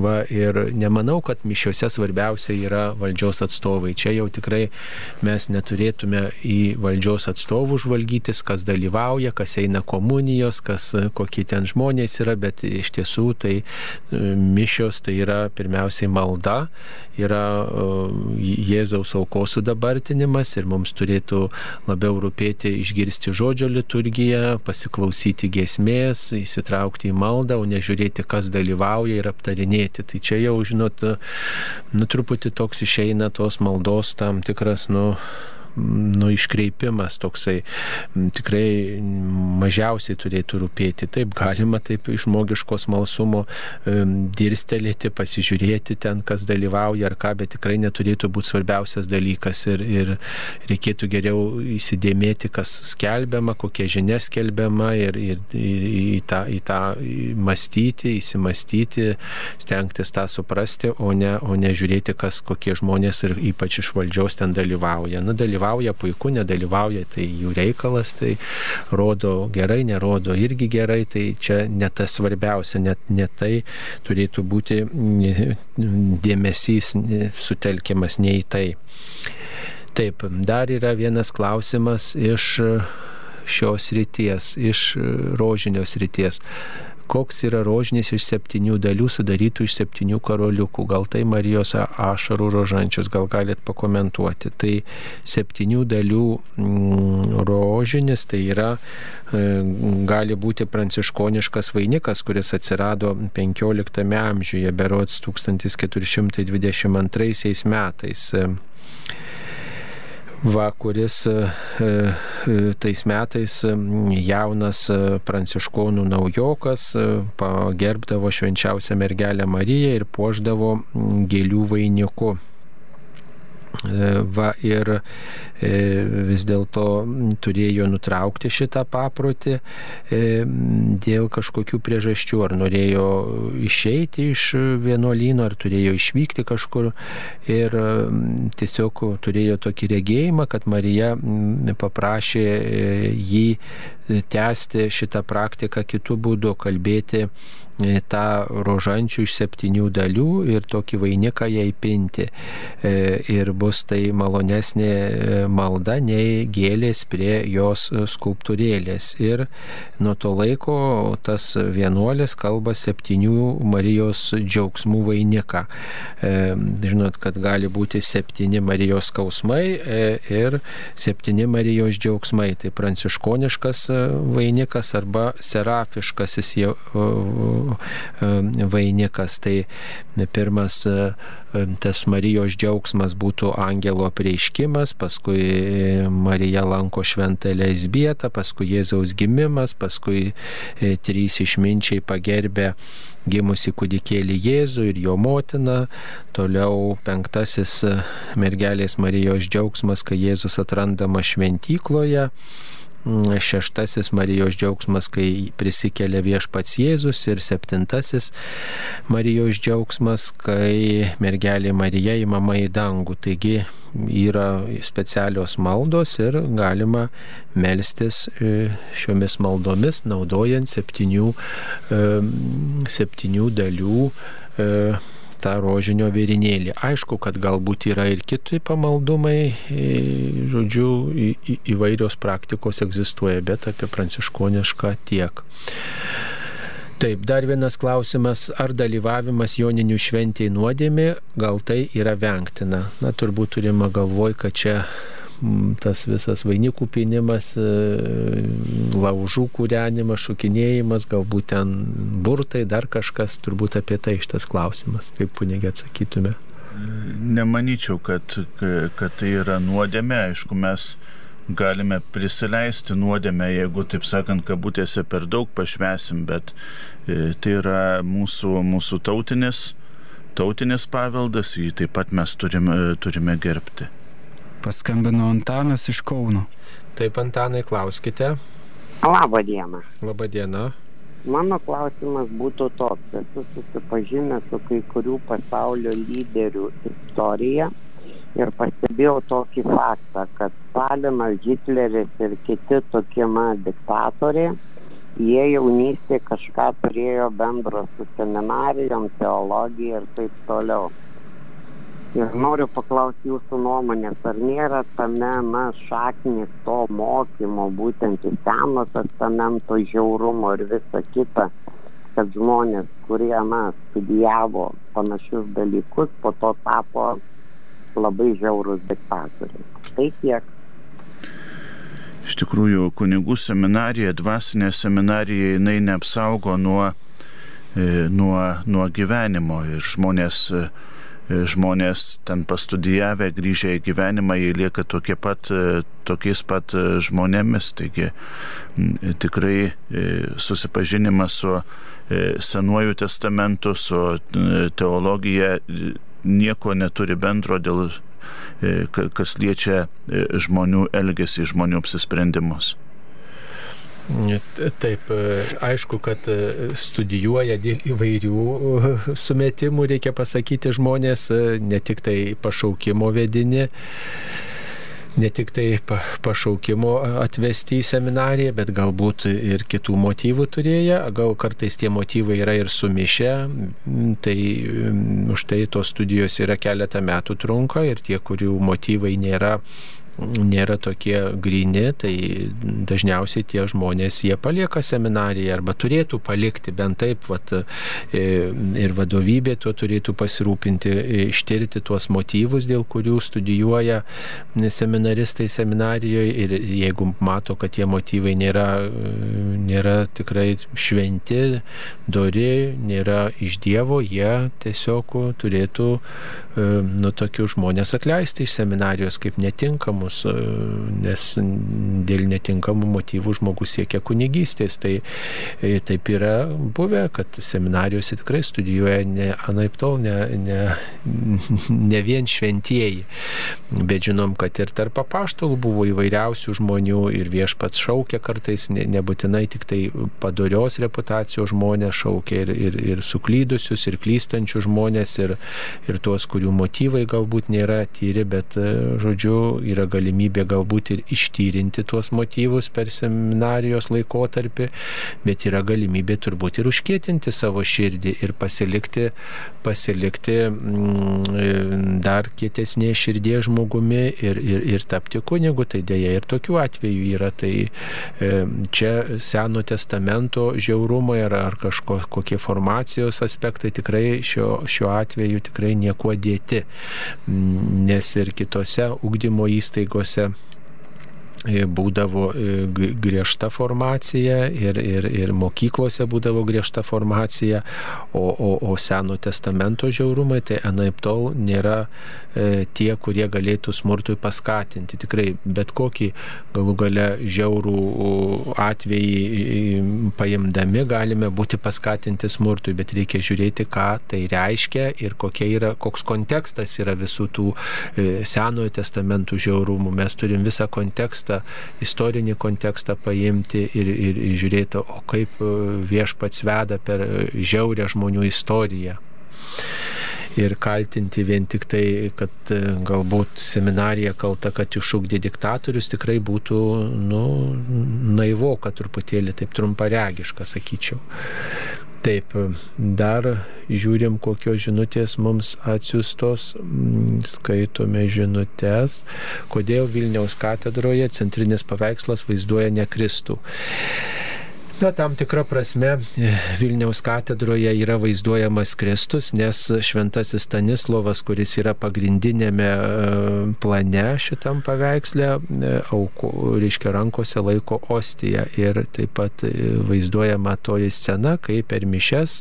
va, ir nemanau, kad mišiuose svarbiausia yra valdžios atstovai. Čia jau tikrai mes neturėtume į valdžios atstovų žvalgytis, kas dalyvauja, kas eina komunijos, kas, kokie ten žmonės yra, bet iš tiesų tai e, mišios tai yra pirmiausiai malda, yra Jėzaus aukos sudabartinimas ir mums turėtų labiau rūpėti išgirsti žodžio liturgiją, pasiklausyti giesmės, įsitraukti į maldą, o nežiūrėti, kas dalyvauja ir aptarinėti. Tai čia jau, žinot, nu truputį toks išeina tos maldos tam tikras, nu, nu, iškreipimas toksai tikrai mažiausiai turėtų rūpėti. Taip galima taip iš žmogiško smalsumo dirstelėti, pasižiūrėti ten, kas dalyvauja ar ką, bet tikrai neturėtų būti svarbiausias dalykas ir, ir reikėtų geriau įsidėmėti, kas skelbiama, kokia žinia skelbiama ir, ir, ir į, tą, į tą mąstyti, įsimastyti, stengtis tą suprasti, o ne, o ne žiūrėti, kas kokie žmonės ir ypač iš valdžios ten dalyvauja. Nu, dalyvauja dalyvauja puiku, nedalyvauja, tai jų reikalas, tai rodo gerai, nerodo irgi gerai, tai čia ne tas svarbiausia, net ne tai turėtų būti dėmesys sutelkiamas ne į tai. Taip, dar yra vienas klausimas iš šios ryties, iš rožinios ryties koks yra rožinis iš septynių dalių sudarytų iš septynių karoliukų. Gal tai Marijos ašarų rožančius, gal galit pakomentuoti. Tai septynių dalių mm, rožinis tai yra e, gali būti pranciškoniškas vainikas, kuris atsirado 15 amžiuje, berots 1422 metais va, kuris e, e, tais metais jaunas e, pranciškonų naujokas pagerbdavo švenčiausią mergelę Mariją ir puoždavo gėlių vainiku. Va ir e, vis dėlto turėjo nutraukti šitą paprotį e, dėl kažkokių priežasčių, ar norėjo išeiti iš vienuolyno, ar turėjo išvykti kažkur. Ir tiesiog turėjo tokį regėjimą, kad Marija paprašė e, jį tęsti šitą praktiką kitų būdų, kalbėti E, tą rožančių iš septynių dalių ir tokį vainiką jai pinti. E, ir bus tai malonesnė e, malda nei gėlės prie jos skulptūrėlės. Ir nuo to laiko tas vienuolis kalba septynių Marijos džiaugsmų vainiką. Žinot, kad gali būti septyni Marijos skausmai ir septyni Marijos džiaugsmai. Tai pranciškoniškas vainikas arba serafiškasis E, vainikas. Tai pirmas e, tas Marijos džiaugsmas būtų angelo prieiškimas, paskui Marija lanko šventą Leisbietą, paskui Jėzaus gimimas, paskui e, trys išminčiai pagerbė gimusi kūdikėlį Jėzų ir jo motiną. Toliau penktasis mergelės Marijos džiaugsmas, kai Jėzus atrandama šventykloje. Mm, šeštasis Marijos džiaugsmas, kai prisikelia viešpats Jėzus ir septintasis Marijos džiaugsmas, kai mergelė Marija įmama į dangų. Taigi yra specialios maldos ir galima melstis e, šiomis maldomis, naudojant septynių, e, septynių dalių e, tą rožinio vėrinėlį. Aišku, kad galbūt yra ir kiti pamaldumai, žodžiu, į, į, įvairios praktikos egzistuoja, bet apie pranciškonišką tiek. Taip, dar vienas klausimas, ar dalyvavimas joninių šventėje nuodėmė, gal tai yra vengtina. Na, turbūt turima galvoj, kad čia tas visas vainikų pinimas, e, laužų kūrenimas, šokinėjimas, galbūt ten burtai, dar kažkas, turbūt apie tai šitas klausimas, kaip punigė atsakytume. Nemanyčiau, kad, kad tai yra nuodėmė, aišku, mes galime prisileisti nuodėmę, jeigu, taip sakant, kabutėse per daug pašvesim, bet e, tai yra mūsų, mūsų tautinis, tautinis paveldas, jį taip pat mes turime, turime gerbti. Paskambino Antanas iš Kauno. Taip, Antanai, klauskite. Labą dieną. Labą dieną. Mano klausimas būtų toks. Esu susipažinęs su kai kurių pasaulio lyderių istorija ir pastebėjau tokį faktą, kad Stalinas, Hitleris ir kiti tokie na, diktatoriai, jie jaunystėje kažką turėjo bendro su seminarijom, teologija ir taip toliau ir noriu paklausti jūsų nuomonės, ar nėra tame, na, šaknis to mokymo, būtent į Seno testamento žiaurumo ir visa kita, kad žmonės, kurie, na, studijavo panašius dalykus, po to tapo labai žiaurus diktatoriai. Tai tiek. Iš tikrųjų, kunigų seminarija, dvasinė seminarija, jinai neapsaugo nuo, e, nuo, nuo gyvenimo ir žmonės E, žmonės ten pastudijavę, grįžę į gyvenimą, jie lieka tokie pat, e, tokiais pat e, žmonėmis. Taigi tikrai susipažinimas su Senuoju testamentu, su teologija nieko neturi bendro dėl kas liečia žmonių elgesį, žmonių apsisprendimus. Taip, aišku, kad studijuoja dėl įvairių sumetimų, reikia pasakyti žmonės, ne tik tai pašaukimo vedini, ne tik tai pašaukimo atvesti į seminariją, bet galbūt ir kitų motyvų turėję, gal kartais tie motyvai yra ir sumišę, tai už tai tos studijos yra keletą metų trunka ir tie, kurių motyvai nėra nėra tokie grini, tai dažniausiai tie žmonės jie palieka seminariją arba turėtų palikti bent taip, vat, e, ir vadovybė tuo turėtų pasirūpinti, e, ištirti tuos motyvus, dėl kurių studijuoja seminaristai seminarijoje ir jeigu mato, kad tie motyvai nėra, e, nėra tikrai šventi, dori, nėra iš Dievo, jie tiesiog turėtų nu tokius žmonės atleisti iš seminarijos kaip netinkamų tinkamus, e, nes dėl netinkamų motyvų žmogus siekia kunigystės. Tai e, taip yra buvę, kad seminarijose tikrai studijuoja ne anaip tol, ne, ne, ne vien šventieji. Bet žinom, kad ir tarp apaštalų buvo įvairiausių žmonių ir viešpats šaukia kartais, ne, nebūtinai tik tai padorios reputacijos žmonės šaukia ir, ir, ir suklydusius, ir klystančius žmonės, ir, ir tuos, kurių motyvai galbūt nėra tyri, bet, žodžiu, yra galimybė galbūt ir ištyrinti tuos motyvus per seminarijos laikotarpį, bet yra galimybė turbūt ir užkėtinti savo širdį ir pasilikti, pasilikti mm, dar kietesnė širdė žmogumi ir, ir, ir tapti kunigu. Tai dėja ir tokių atvejų yra. Tai e, čia Seno testamento žiaurumai ar, ar kažkokie formacijos aspektai tikrai šio, šiuo atveju tikrai niekuo dėti. Nes ir kitose ugdymo įstaigose attiecīgose būdavo e, griežta formacija ir, ir, ir mokyklose būdavo griežta formacija, o, o, o Seno testamento žiaurumai tai anaip tol nėra e, tie, kurie galėtų smurtui paskatinti. Tikrai bet kokį galų gale žiaurų atvejį paimdami galime būti paskatinti smurtui, bet reikia žiūrėti, ką tai reiškia ir yra, koks kontekstas yra visų tų e, Senojo testamentų žiaurumų. Mes turim visą kontekstą kontekstą, istorinį kontekstą paimti ir, ir, ir žiūrėti, o kaip e, viešpats veda per žiaurę žmonių istoriją ir kaltinti vien tik tai, kad e, galbūt seminarija kalta, kad iššūkdė diktatorius, tikrai būtų nu, naivo, kad truputėlį taip trumparegiška, sakyčiau. Taip, dar žiūrim, kokios žinutės mums atsiustos, mm, skaitome žinutės, kodėl Vilniaus katedroje centrinis paveikslas vaizduoja ne Kristų. Na, tam tikra prasme e, Vilniaus katedroje yra vaizduojamas Kristus, nes šventasis Stanislovas, kuris yra pagrindinėme e, plane šitam paveiksle, e, auko, reiškia rankose laiko ostiją ir taip pat vaizduojama toji scena, kai per mišes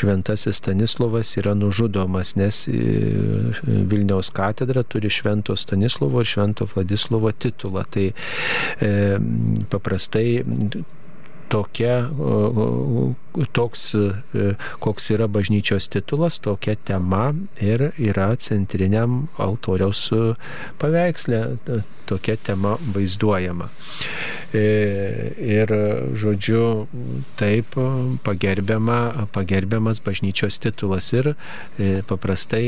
šventasis Stanislovas yra nužudomas, nes Vilniaus katedra turi švento Stanislovo ir švento Vladislovo titulą. Tai paprastai tokia, toks, e, koks yra bažnyčios titulas, tokia tema ir yra centriniam altoriaus paveikslė, tokia tema vaizduojama. E, ir, žodžiu, taip pagerbiama, pagerbiamas bažnyčios titulas ir e, paprastai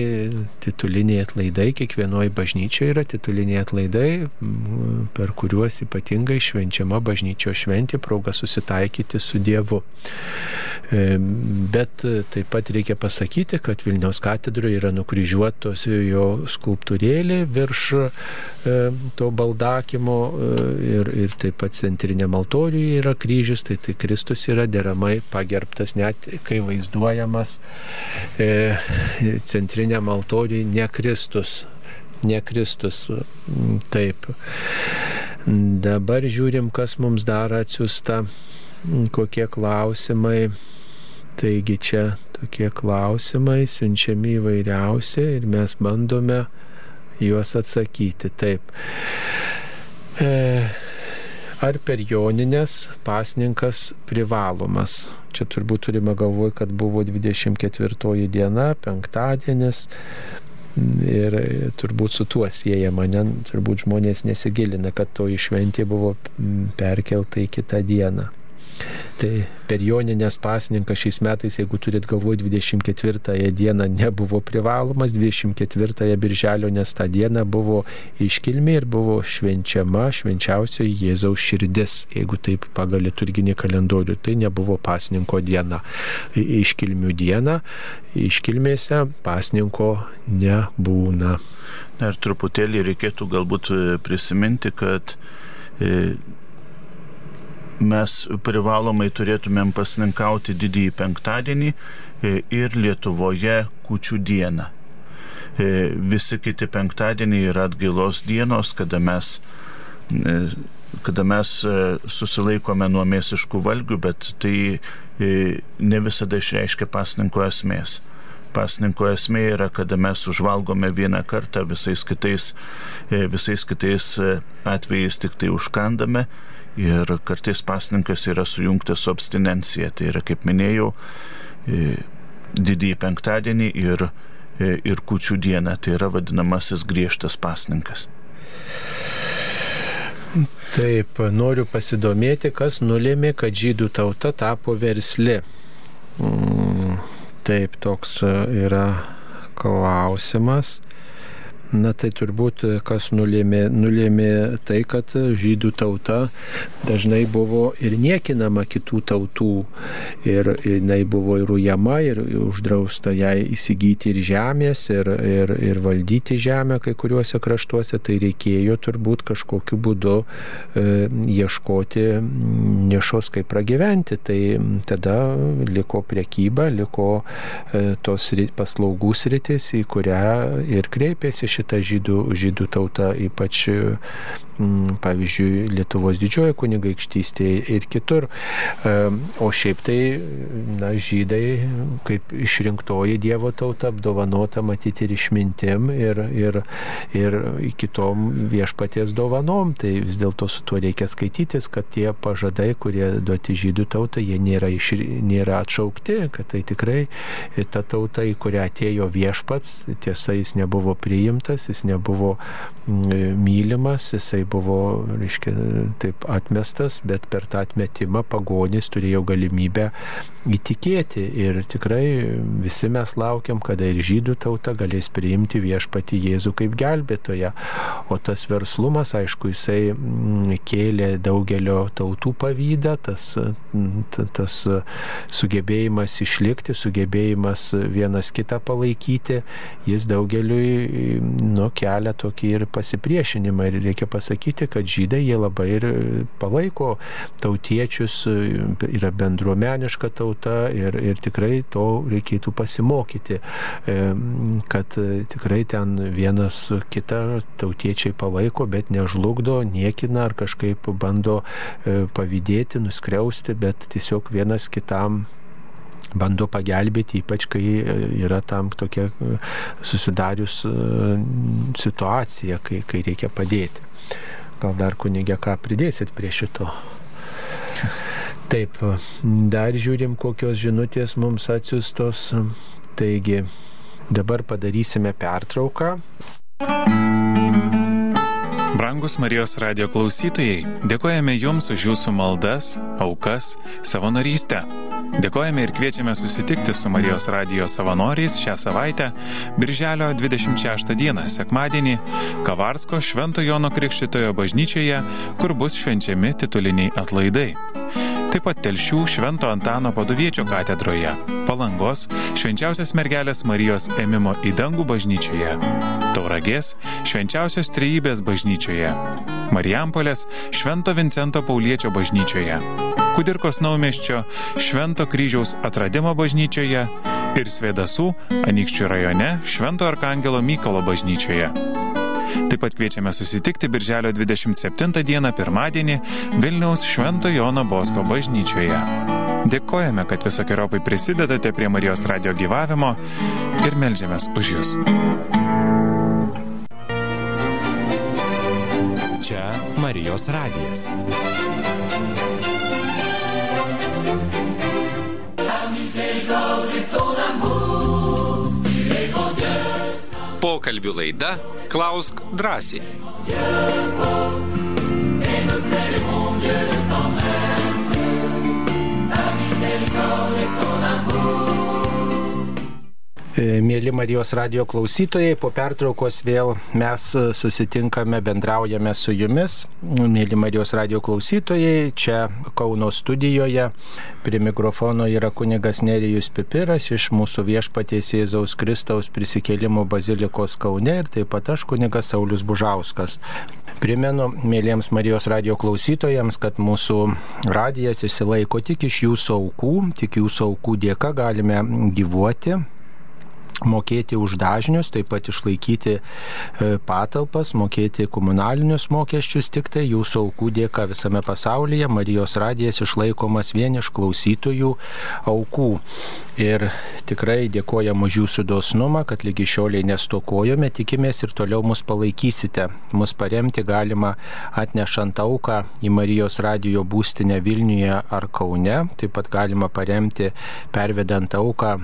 tituliniai atlaidai, kiekvienoje bažnyčioje yra tituliniai atlaidai, per kuriuos ypatingai švenčiama bažnyčios šventė, proga susitaikyti su Dievu. E, bet taip pat reikia pasakyti, kad Vilniaus katedroje yra nukryžiuotos jo skulptūrėlė virš e, to baldakimo e, ir, ir taip pat centriniam altoriuje yra kryžius, tai, tai Kristus yra deramai pagerbtas, net kai vaizduojamas centriniam altoriuje ne Kristus. Ne Kristus. Taip. Dabar žiūrim, kas mums dar atsiusta kokie klausimai. Taigi čia tokie klausimai siunčiami įvairiausi ir mes bandome juos atsakyti. Taip. E, ar per joninės pasninkas privalomas? Čia turbūt turime galvoj, kad buvo 24 diena, penktadienis. Ir turbūt su tuo siejama, ne, turbūt žmonės nesigilina, kad toji šventė buvo perkelta į kitą dieną. Tai per Joninės pasninką šiais metais, jeigu turit galvoje 24 dieną nebuvo privalomas, 24 birželio, nes tą dieną buvo iškilmė ir buvo švenčiama švenčiausioji Jėzaus širdis, jeigu taip pagal liturginį kalendorių, tai nebuvo pasninko diena. Iškilmių diena, iškilmėse pasninko nebūna. Ir truputėlį reikėtų galbūt prisiminti, kad e, mes privalomai turėtumėm pasninkauti didįjį penktadienį e, ir Lietuvoje kučių dieną. E, visi kiti penktadieniai yra atgailos dienos, kada mes, e, kada mes susilaikome nuo mėsiškų valgių, bet tai ne visada išreiškia pasninko esmės. Pasninko esmė yra, kada mes užvalgome vieną kartą, visais kitais, visais kitais atvejais tik tai užkandame ir kartais pasninkas yra sujungtas su abstinencija. Tai yra, kaip minėjau, didįjį penktadienį ir, e, ir kučių dieną. Tai yra vadinamasis griežtas pasninkas. Taip, noriu pasidomėti, kas nulėmė, kad žydų tauta tapo versli. Mm, taip, toks yra klausimas. Na tai turbūt kas nulėmė, nulėmė tai, kad žydų tauta dažnai buvo ir niekinama kitų tautų. Ir jinai buvo ir ujama, ir uždrausta jai įsigyti ir žemės, ir, ir, ir valdyti žemę kai kuriuose kraštuose. Tai reikėjo turbūt kažkokiu būdu e, ieškoti nišos, kaip pragyventi. Tai tada liko priekyba, liko e, tos paslaugų sritis, į kurią ir kreipėsi šitą žydų, žydų tauta, ypač Mm, pavyzdžiui, Lietuvos didžiojo kunigaikštystėje ir kitur. O šiaip tai, na, žydai, kaip išrinktoji Dievo tauta, apdovanota matyti ir išmintim, ir, ir, ir kitom viešpaties dovanom. Tai vis dėlto su tuo reikia skaitytis, kad tie pažadai, kurie duoti žydų tautai, jie nėra, iš, nėra atšaukti, kad tai tikrai ta tauta, į kurią atėjo viešpats, tiesa, jis nebuvo priimtas, jis nebuvo mylimas, jisai buvo, reiškia, taip atmestas, bet per tą atmetimą pagonys turėjo galimybę įtikėti. Ir tikrai visi mes laukiam, kada ir žydų tauta galės priimti viešpati Jėzų kaip gelbėtoją. O tas verslumas, aišku, jisai mm, kėlė daugelio tautų pavydą, tas, tas sugebėjimas išlikti, sugebėjimas vienas kitą palaikyti, jis daugeliui nu, kelia tokį ir pasipriešinimą. Ir reikia pasakyti, kad žydai jie labai ir palaiko tautiečius, yra bendruomeniška tauta ir, ir tikrai to reikėtų pasimokyti, kad tikrai ten vienas kitą tautiečiai palaiko, bet nežlugdo, niekina ar kažkaip bando e, pavydėti, nuskriausti, bet tiesiog vienas kitam bando pagelbėti, ypač kai e, yra tam tokia e, susidarius situacija, kai, kai reikia padėti. Gal dar kunigė ką pridėsit prie šito? Taip, dar žiūrim, kokios žinutės mums atsiustos. Taigi, dabar padarysime pertrauką. Brangus Marijos radio klausytojai, dėkojame Jums už Jūsų maldas, aukas, savanorystę. Dėkojame ir kviečiame susitikti su Marijos radio savanoriais šią savaitę, Birželio 26 dieną, sekmadienį, Kavarsko Švento Jono Krikštitojo bažnyčioje, kur bus švenčiami tituliniai atlaidai. Taip pat Telšių Švento Antano paduviečio katedroje, Palangos Švenčiausios mergelės Marijos ėmimo į dangų bažnyčioje, Tauragės Švenčiausios Trejybės bažnyčioje, Marijampolės Švento Vincento Pauliečio bažnyčioje, Kudirkos naumeščio Švento kryžiaus atradimo bažnyčioje ir Svedasų Anikščių rajone Švento Arkangelo Mykolo bažnyčioje. Taip pat kviečiame susitikti Birželio 27 dieną pirmadienį Vilniaus Švento Jono Bosko bažnyčioje. Dėkojame, kad visokiojopai prisidedate prie Marijos radio gyvavimo ir melžiamės už Jūs. Čia Marijos radijas. Pokalbių laida Klausk drąsiai. E, mėly Marijos radio klausytojai, po pertraukos vėl mes susitinkame, bendraujame su jumis. Mėly Marijos radio klausytojai, čia Kauno studijoje prie mikrofono yra kunigas Nerijus Pipiras iš mūsų viešpaties Jėzaus Kristaus prisikėlimo bazilikos Kaune ir taip pat aš kunigas Saulis Bužauskas. Primenu, mėlyjams Marijos radio klausytojams, kad mūsų radijas įsilaiko tik iš jūsų aukų, tik jūsų aukų dėka galime gyvuoti mokėti už dažnius, taip pat išlaikyti e, patalpas, mokėti komunalinius mokesčius, tik tai jūsų aukų dėka visame pasaulyje Marijos radijas išlaikomas vien iš klausytojų aukų. Ir tikrai dėkojam už jūsų dosnumą, kad lygi šioliai nestokojome, tikimės ir toliau mus palaikysite. Mus paremti galima atnešant auką į Marijos radijo būstinę Vilniuje ar Kaune. Taip pat galima paremti pervedant auką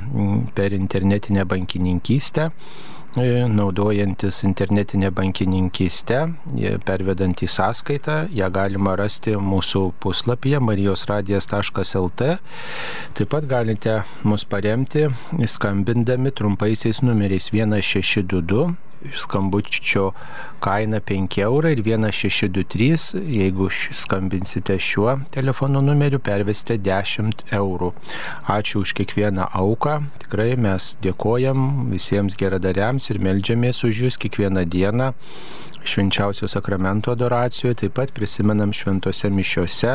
per internetinę bankininkystę naudojantis internetinę bankininkystę, pervedant į sąskaitą, ją galima rasti mūsų puslapyje marijosradijas.lt. Taip pat galite mus paremti skambindami trumpaisiais numeriais 1622 skambučio kaina 5 eurai ir 1623, jeigu skambinsite šiuo telefono numeriu, pervesite 10 eurų. Ačiū už kiekvieną auką, tikrai mes dėkojam visiems geradariams ir melžiamės už jūs kiekvieną dieną švenčiausio sakramento adoracijoje, taip pat prisimenam šventose mišiose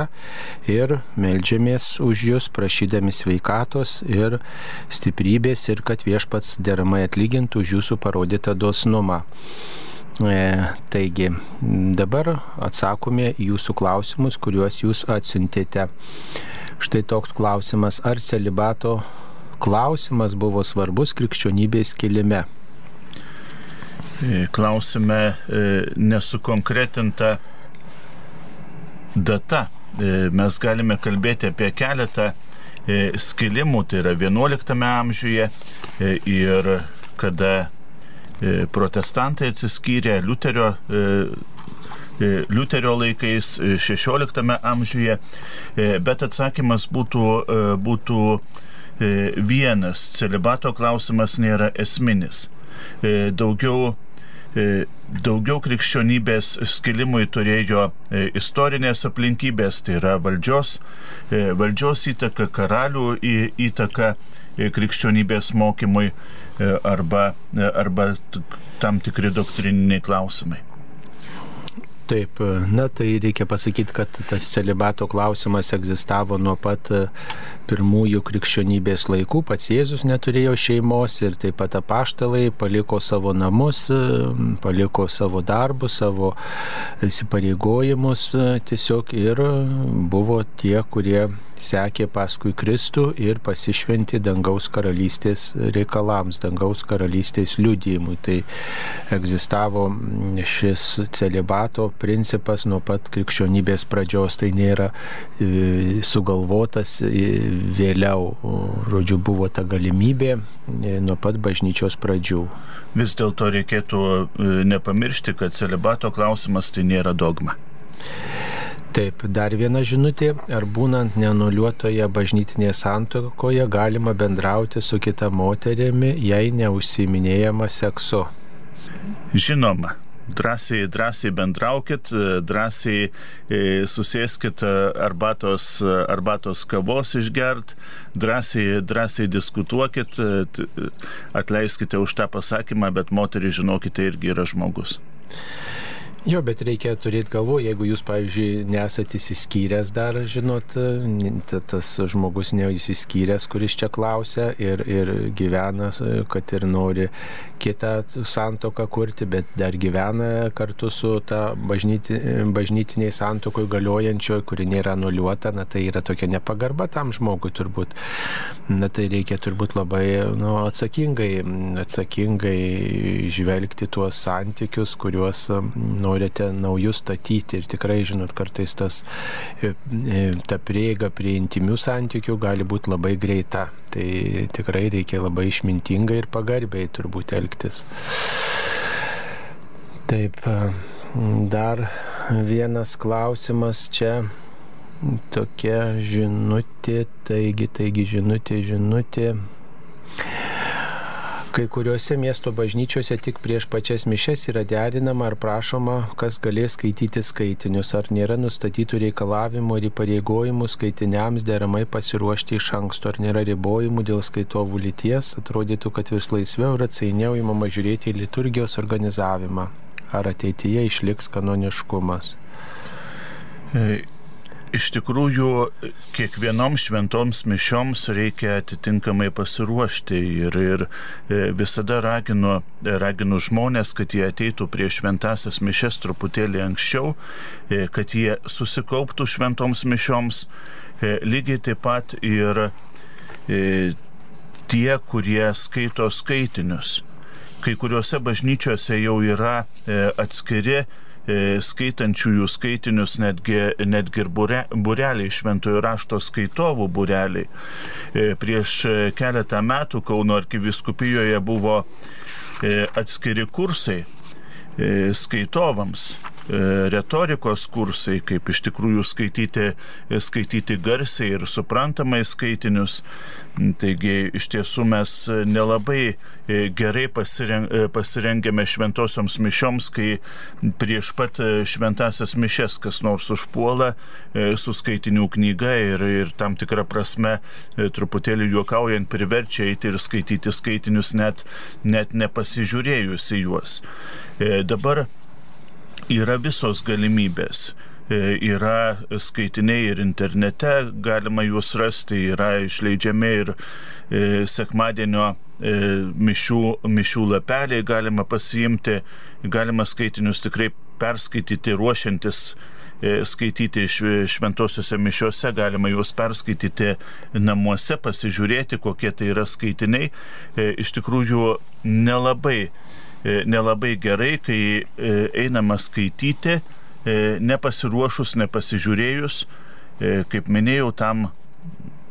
ir melžiamės už jūs, prašydami sveikatos ir stiprybės ir kad viešpats deramai atlygintų už jūsų parodytą dosnumą. E, taigi, dabar atsakome jūsų klausimus, kuriuos jūs atsiuntėte. Štai toks klausimas, ar celibato klausimas buvo svarbus krikščionybės kilime. E, klausime e, nesukonkretinta data. E, mes galime kalbėti apie keletą skilimų, tai yra 11 amžiuje ir kada protestantai atsiskyrė Liuterio Liuterio laikais 16 amžiuje, bet atsakymas būtų, būtų vienas, celibato klausimas nėra esminis. Daugiau E, daugiau krikščionybės skilimui turėjo e, istorinės aplinkybės, tai yra valdžios, e, valdžios įtaka, karalių įtaka krikščionybės mokymui arba, arba tam tikri doktrininiai klausimai. Taip, na tai reikia pasakyti, kad tas celibato klausimas egzistavo nuo pat pirmųjų krikščionybės laikų pats Jėzus neturėjo šeimos ir taip pat apaštalai paliko savo namus, paliko savo darbus, savo įsipareigojimus tiesiog ir buvo tie, kurie sekė paskui Kristų ir pasišventi dangaus karalystės reikalams, dangaus karalystės liudijimui. Tai egzistavo šis celibato principas nuo pat krikščionybės pradžios, tai nėra e, sugalvotas vėliau, žodžiu, buvo ta galimybė e, nuo pat bažnyčios pradžių. Vis dėlto reikėtų e, nepamiršti, kad celibato klausimas tai nėra dogma. Taip, dar viena žinutė, ar būnant nenuliuotoje bažnytinėje santokoje galima bendrauti su kita moterimi, jei neužsiminėjama seksu? Žinoma, drąsiai, drąsiai bendraukit, drąsiai e, susėskit arbatos, arbatos kavos išgert, drąsiai, drąsiai diskutuokit, atleiskite už tą pasakymą, bet moteris, žinokite, irgi yra žmogus. Jo, bet reikia turėti galvo, jeigu jūs, pavyzdžiui, nesate įsiskyręs dar, žinot, tas žmogus neįsiskyręs, kuris čia klausia ir, ir gyvena, kad ir nori kitą santoką kurti, bet dar gyvena kartu su ta bažnyti, bažnytiniai santokoj galiojančioje, kuri nėra nuliuota, na tai yra tokia nepagarba tam žmogui turbūt. Na tai reikia turbūt labai nu, atsakingai, atsakingai žvelgti tuos santykius, kuriuos norite naujus statyti. Ir tikrai, žinot, kartais tas, e, e, ta prieiga prie intimių santykių gali būti labai greita. Tai tikrai reikia labai išmintingai ir pagarbiai turbūt elgtis. Taip, dar vienas klausimas čia tokia žinutė, taigi, taigi žinutė, žinutė. Kai kuriuose miesto bažnyčiose tik prieš pačias mišes yra derinama ar prašoma, kas galės skaityti skaitinius, ar nėra nustatytų reikalavimų ir įpareigojimų skaitiniams deramai pasiruošti iš anksto, ar nėra ribojimų dėl skaitovų lyties, atrodytų, kad vis laisviau ir atsainiau įmama žiūrėti į liturgijos organizavimą. Ar ateityje išliks kanoniškumas? E, Iš tikrųjų, kiekvienom šventoms mišioms reikia atitinkamai pasiruošti ir, ir e, visada raginu, raginu žmonės, kad jie ateitų prie šventasias mišes truputėlį anksčiau, e, kad jie susikauptų šventoms mišioms. E, lygiai taip pat ir tie, kurie skaito skaitinius. Kai kuriuose bažnyčiose jau yra atskiri skaitančiųjų skaitinius, netgi, netgi ir bureliai, šventojo rašto skaitovų bureliai. E, prieš keletą metų Kauno arkiviskupijoje buvo e, atskiri kursai skaitovams retorikos kursai, kaip iš tikrųjų skaityti, skaityti garsiai ir suprantamai skaitinius. Taigi iš tiesų mes nelabai e, gerai e, pasirengėme šventosioms mišioms, kai prieš pat e, šventasias mišes kas nors užpuola su skaitinių knyga ir, ir tam tikrą prasme truputėlį juokaujant priverčia eiti ir skaityti skaitinius net, net nepasižiūrėjus į juos. Dabar yra visos galimybės E, yra skaitiniai ir internete, galima juos rasti, yra išleidžiami ir e, sekmadienio e, mišių, mišių lapeliai galima pasiimti, galima skaitinius tikrai perskaityti ruošiantis skaityti šventosiuose mišiuose, galima juos perskaityti namuose, pasižiūrėti, kokie tai yra skaitiniai. Iš tikrųjų nelabai, nelabai gerai, kai einama skaityti E, nepasiruošus, nepasižiūrėjus, e, kaip minėjau, tam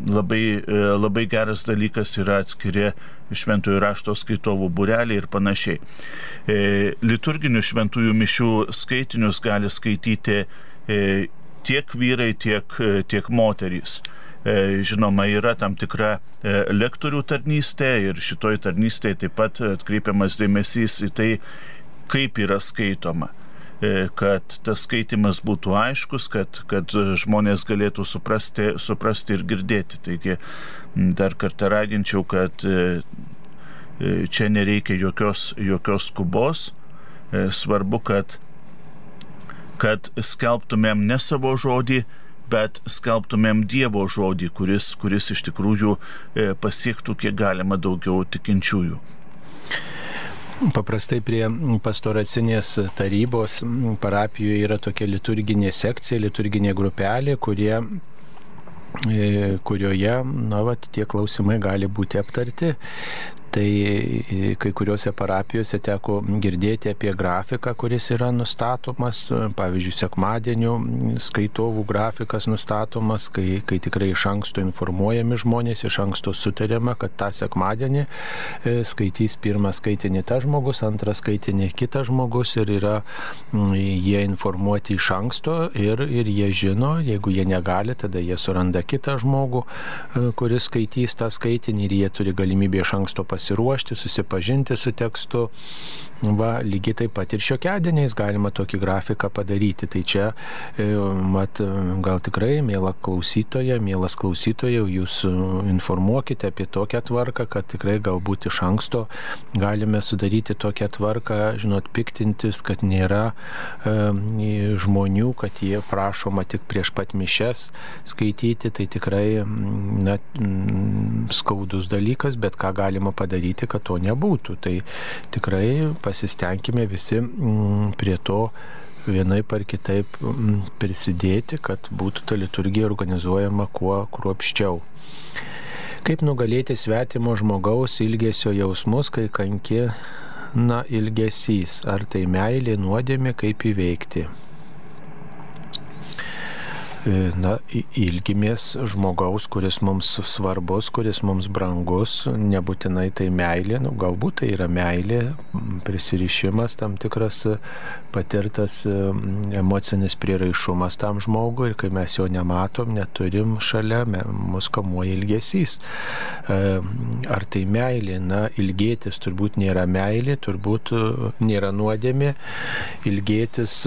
labai, e, labai geras dalykas yra atskiri šventųjų rašto skaitovų bureliai ir panašiai. Liturginių šventųjų mišių skaitinius gali skaityti tiek vyrai, tiek, tiek moterys. Žinoma, yra tam tikra lektorių tarnystė ir šitoj tarnystėje taip pat atkreipiamas dėmesys į tai, kaip yra skaitoma. E, kad tas skaitimas būtų aiškus, kad, kad žmonės galėtų suprasti, suprasti ir girdėti. Taigi dar kartą raginčiau, kad e, e, čia nereikia jokios, jokios skubos. Svarbu, kad, kad skelbtumėm ne savo žodį, bet skelbtumėm Dievo žodį, kuris, kuris iš tikrųjų pasiektų kiek galima daugiau tikinčiųjų. Paprastai prie pastoracinės tarybos parapijoje yra tokia liturginė sekcija, liturginė grupelė, kurie e, kurioje, na, vat, tie klausimai gali būti aptarti. Tai e, kai kuriuose parapijose teko girdėti apie grafiką, kuris yra nustatomas, pavyzdžiui, sekmadienių skaitovų grafikas nustatomas, kai, kai tikrai iš anksto informuojami žmonės, iš anksto sutariama, kad tą sekmadienį e, skaitys pirmą skaitinį tas žmogus, antrą skaitinį kitas žmogus ir yra jie informuoti iš anksto ir, ir jie žino, jeigu jie negali, tada jie suranda kitą žmogų, e, kuris skaitys tą skaitinį ir jie turi galimybę iš anksto pasirinkti pasiruošti, susipažinti su tekstu. Va, lygiai taip pat ir šiokiadieniais galima tokį grafiką padaryti. Tai čia, e, mat, gal tikrai, mėla klausytoja, mielas klausytoja, jūs informuokite apie tokią tvarką, kad tikrai galbūt iš anksto galime sudaryti tokią tvarką, žinot, piktintis, kad nėra e, žmonių, kad jie prašoma tik prieš pat mišes skaityti, tai tikrai na, skaudus dalykas, bet ką galima padaryti, kad to nebūtų. Tai tikrai pasistengime visi mm, prie to vienai par kitaip mm, prisidėti, kad būtų ta liturgija organizuojama kuo kruopščiau. Kaip nugalėti svetimo žmogaus ilgesio jausmus, kai kanki, na, ilgesys, ar tai meilė nuodėmė, kaip įveikti. E, na, ilgimės žmogaus, kuris mums svarbus, kuris mums brangus, nebūtinai tai meilė, nu, galbūt tai yra meilė, prisirišimas tam tikras patirtas emocinis prieraišumas tam žmogui ir kai mes jo nematom, neturim šalia, mus kamuoja ilgesys. E, ar tai meilė? Na, ilgėtis turbūt nėra meilė, turbūt e, nėra nuodėmė. Ilgėtis,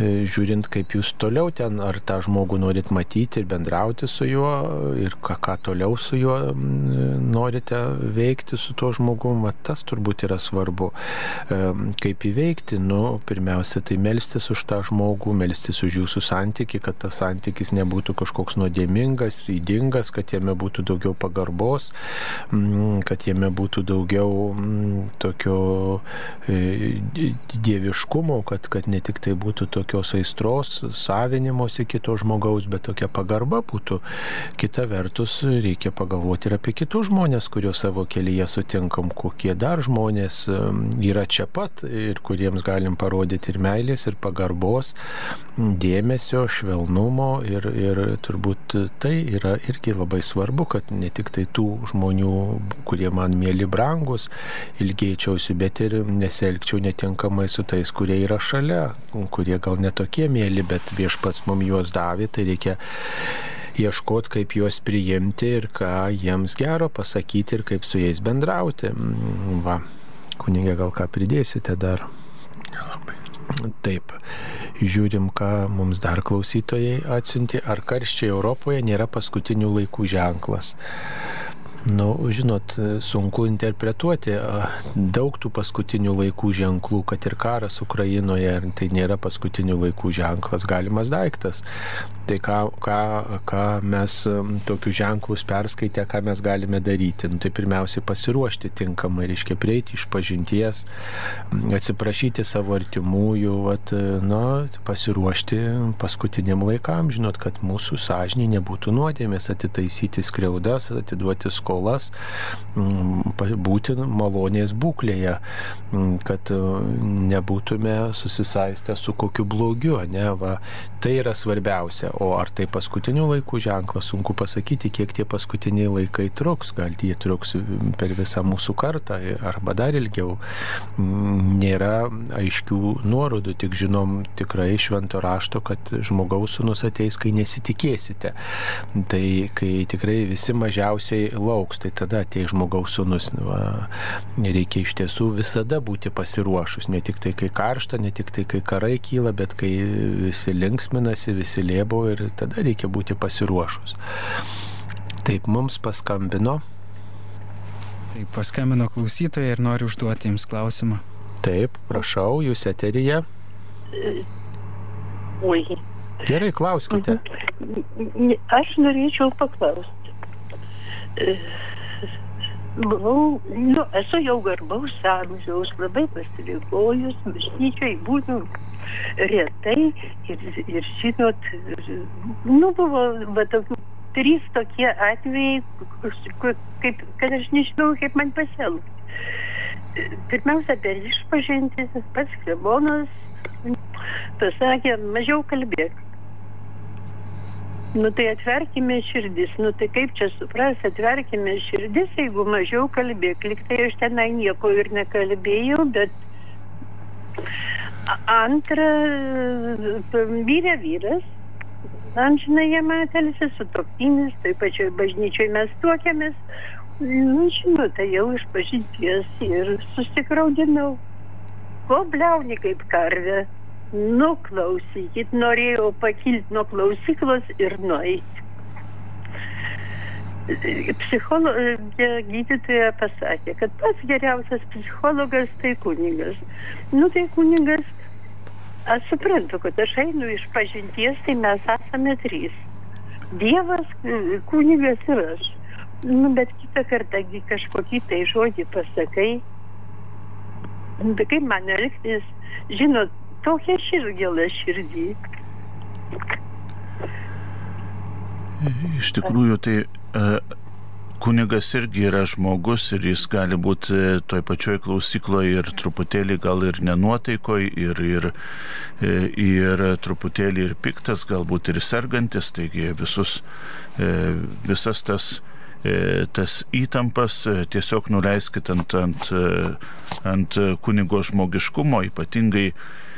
žiūrint, kaip jūs toliau ten ar tą žmogų norit matyti ir bendrauti su juo ir ką, ką toliau su juo norite veikti su tuo žmogum, tas turbūt yra svarbu. Kaip įveikti, nu, pirmiausia, tai melstis už tą žmogų, melstis už jūsų santyki, kad tas santykis nebūtų kažkoks nuodėmingas, įdingas, kad jame būtų daugiau pagarbos, kad jame būtų daugiau tokio e, dieviškumo, kad, kad ne tik tai būtų tokios aistros, savinimosi kito žmogaus, bet tokia pagarba būtų. Kita vertus, reikia pagalvoti ir apie kitus žmonės, kuriuos savo kelyje sutinkam, kokie dar žmonės yra čia pat ir kuriems galim parodyti ir meilės, ir pagarbos, dėmesio, švelnumo ir, ir turbūt tai yra irgi labai svarbu, kad ne tik tai tų žmonių, kurie man mėly brangus, ilgėčiausi, bet ir nesielgčiau netinkamai su tais, kurie yra šalia, kurie gal netokie mėly, bet viešpats mums juos davė, tai reikia ieškoti, kaip juos priimti ir ką jiems gero pasakyti ir kaip su jais bendrauti. Va, kunigė, gal ką pridėsite dar? Nelabai. Taip, žiūrim, ką mums dar klausytojai atsiunti. Ar karščiai Europoje nėra paskutinių laikų ženklas? Nu, žinot, sunku interpretuoti daug tų paskutinių laikų ženklų, kad ir karas Ukrainoje, tai nėra paskutinių laikų ženklas, galimas daiktas. Tai ką, ką, ką mes tokius ženklus perskaitę, ką mes galime daryti. Nu, tai pirmiausia pasiruošti tinkamai, reiškia prieiti iš pažinties, atsiprašyti savo artimųjų, vat, na, pasiruošti paskutiniam laikam, žinot, kad mūsų sąžiniai nebūtų nuodėmės, atitaisyti skriaudas, atiduoti skolą skolas, mm, būti malonės būklėje, mm, kad e, nebūtume susisaistę su kokiu blogiu. Ne, va, tai yra svarbiausia. O ar tai paskutinių laikų ženklas, sunku pasakyti, kiek tie paskutiniai laikai truks. Gal jie truks per visą mūsų kartą arba dar ilgiau. Mm, nėra aiškių nuorodų, tik žinom tikrai švento rašto, kad žmogaus sunus ateis, kai nesitikėsite. Tai kai tikrai visi mažiausiai lauk auks, tai tada atei žmogaus sunus. Va, reikia iš tiesų visada būti pasiruošus, ne tik tai, kai karšta, ne tik tai, kai karai kyla, bet kai visi linksminasi, visi lėbo ir tada reikia būti pasiruošus. Taip mums paskambino. Taip, paskambino klausytojai ir noriu užduoti jums klausimą. Taip, prašau, jūs eteryje. Oi. Gerai, klauskite. Aš norėčiau paklausti buvau, nu, esu jau garbaus amžiaus, labai pasilikojus, bažnyčiai būnu retai ir, ir žinot, nu, buvo va, tokių trys tokie atvejai, kaip, kad aš nežinau, kaip man pasielgti. Pirmiausia, per išpažinti, pats klebonas pasakė, mažiau kalbėk. Nu tai atverkime širdis, nu tai kaip čia supras, atverkime širdis, jeigu mažiau kalbėk, liktai aš tenai nieko ir nekalbėjau, bet antra, vyrė vyras, amžinai jie matelisi, su toktinis, tai pačioj bažnyčioj mes tuokėmės, nu žinot, tai jau iš pažinties ir susikraudinau, ko bliauni kaip karvė. Nu, klausykit, norėjau pakilti nuo klausyklos ir nueiti. Psichologija gydytoja pasakė, kad pats geriausias psichologas tai kunigas. Nu, tai kunigas, aš suprantu, kad aš einu iš pažinties, tai mes esame trys. Dievas, kunigas ir aš. Nu, bet kitą kartą kažkokį tai žodį pasakai. Nu, tai kaip man elgtis, žinot, tokia širgėlė širdį. Iš tikrųjų, tai uh, kunigas irgi yra žmogus ir jis gali būti toj pačioj klausykloje ir truputėlį gal ir nenuotaikoj, ir, ir, e, ir truputėlį ir piktas, galbūt ir sergantis, taigi visus, e, visas tas tas įtampas tiesiog nuleiskit ant, ant, ant kunigo žmogiškumo, ypatingai E,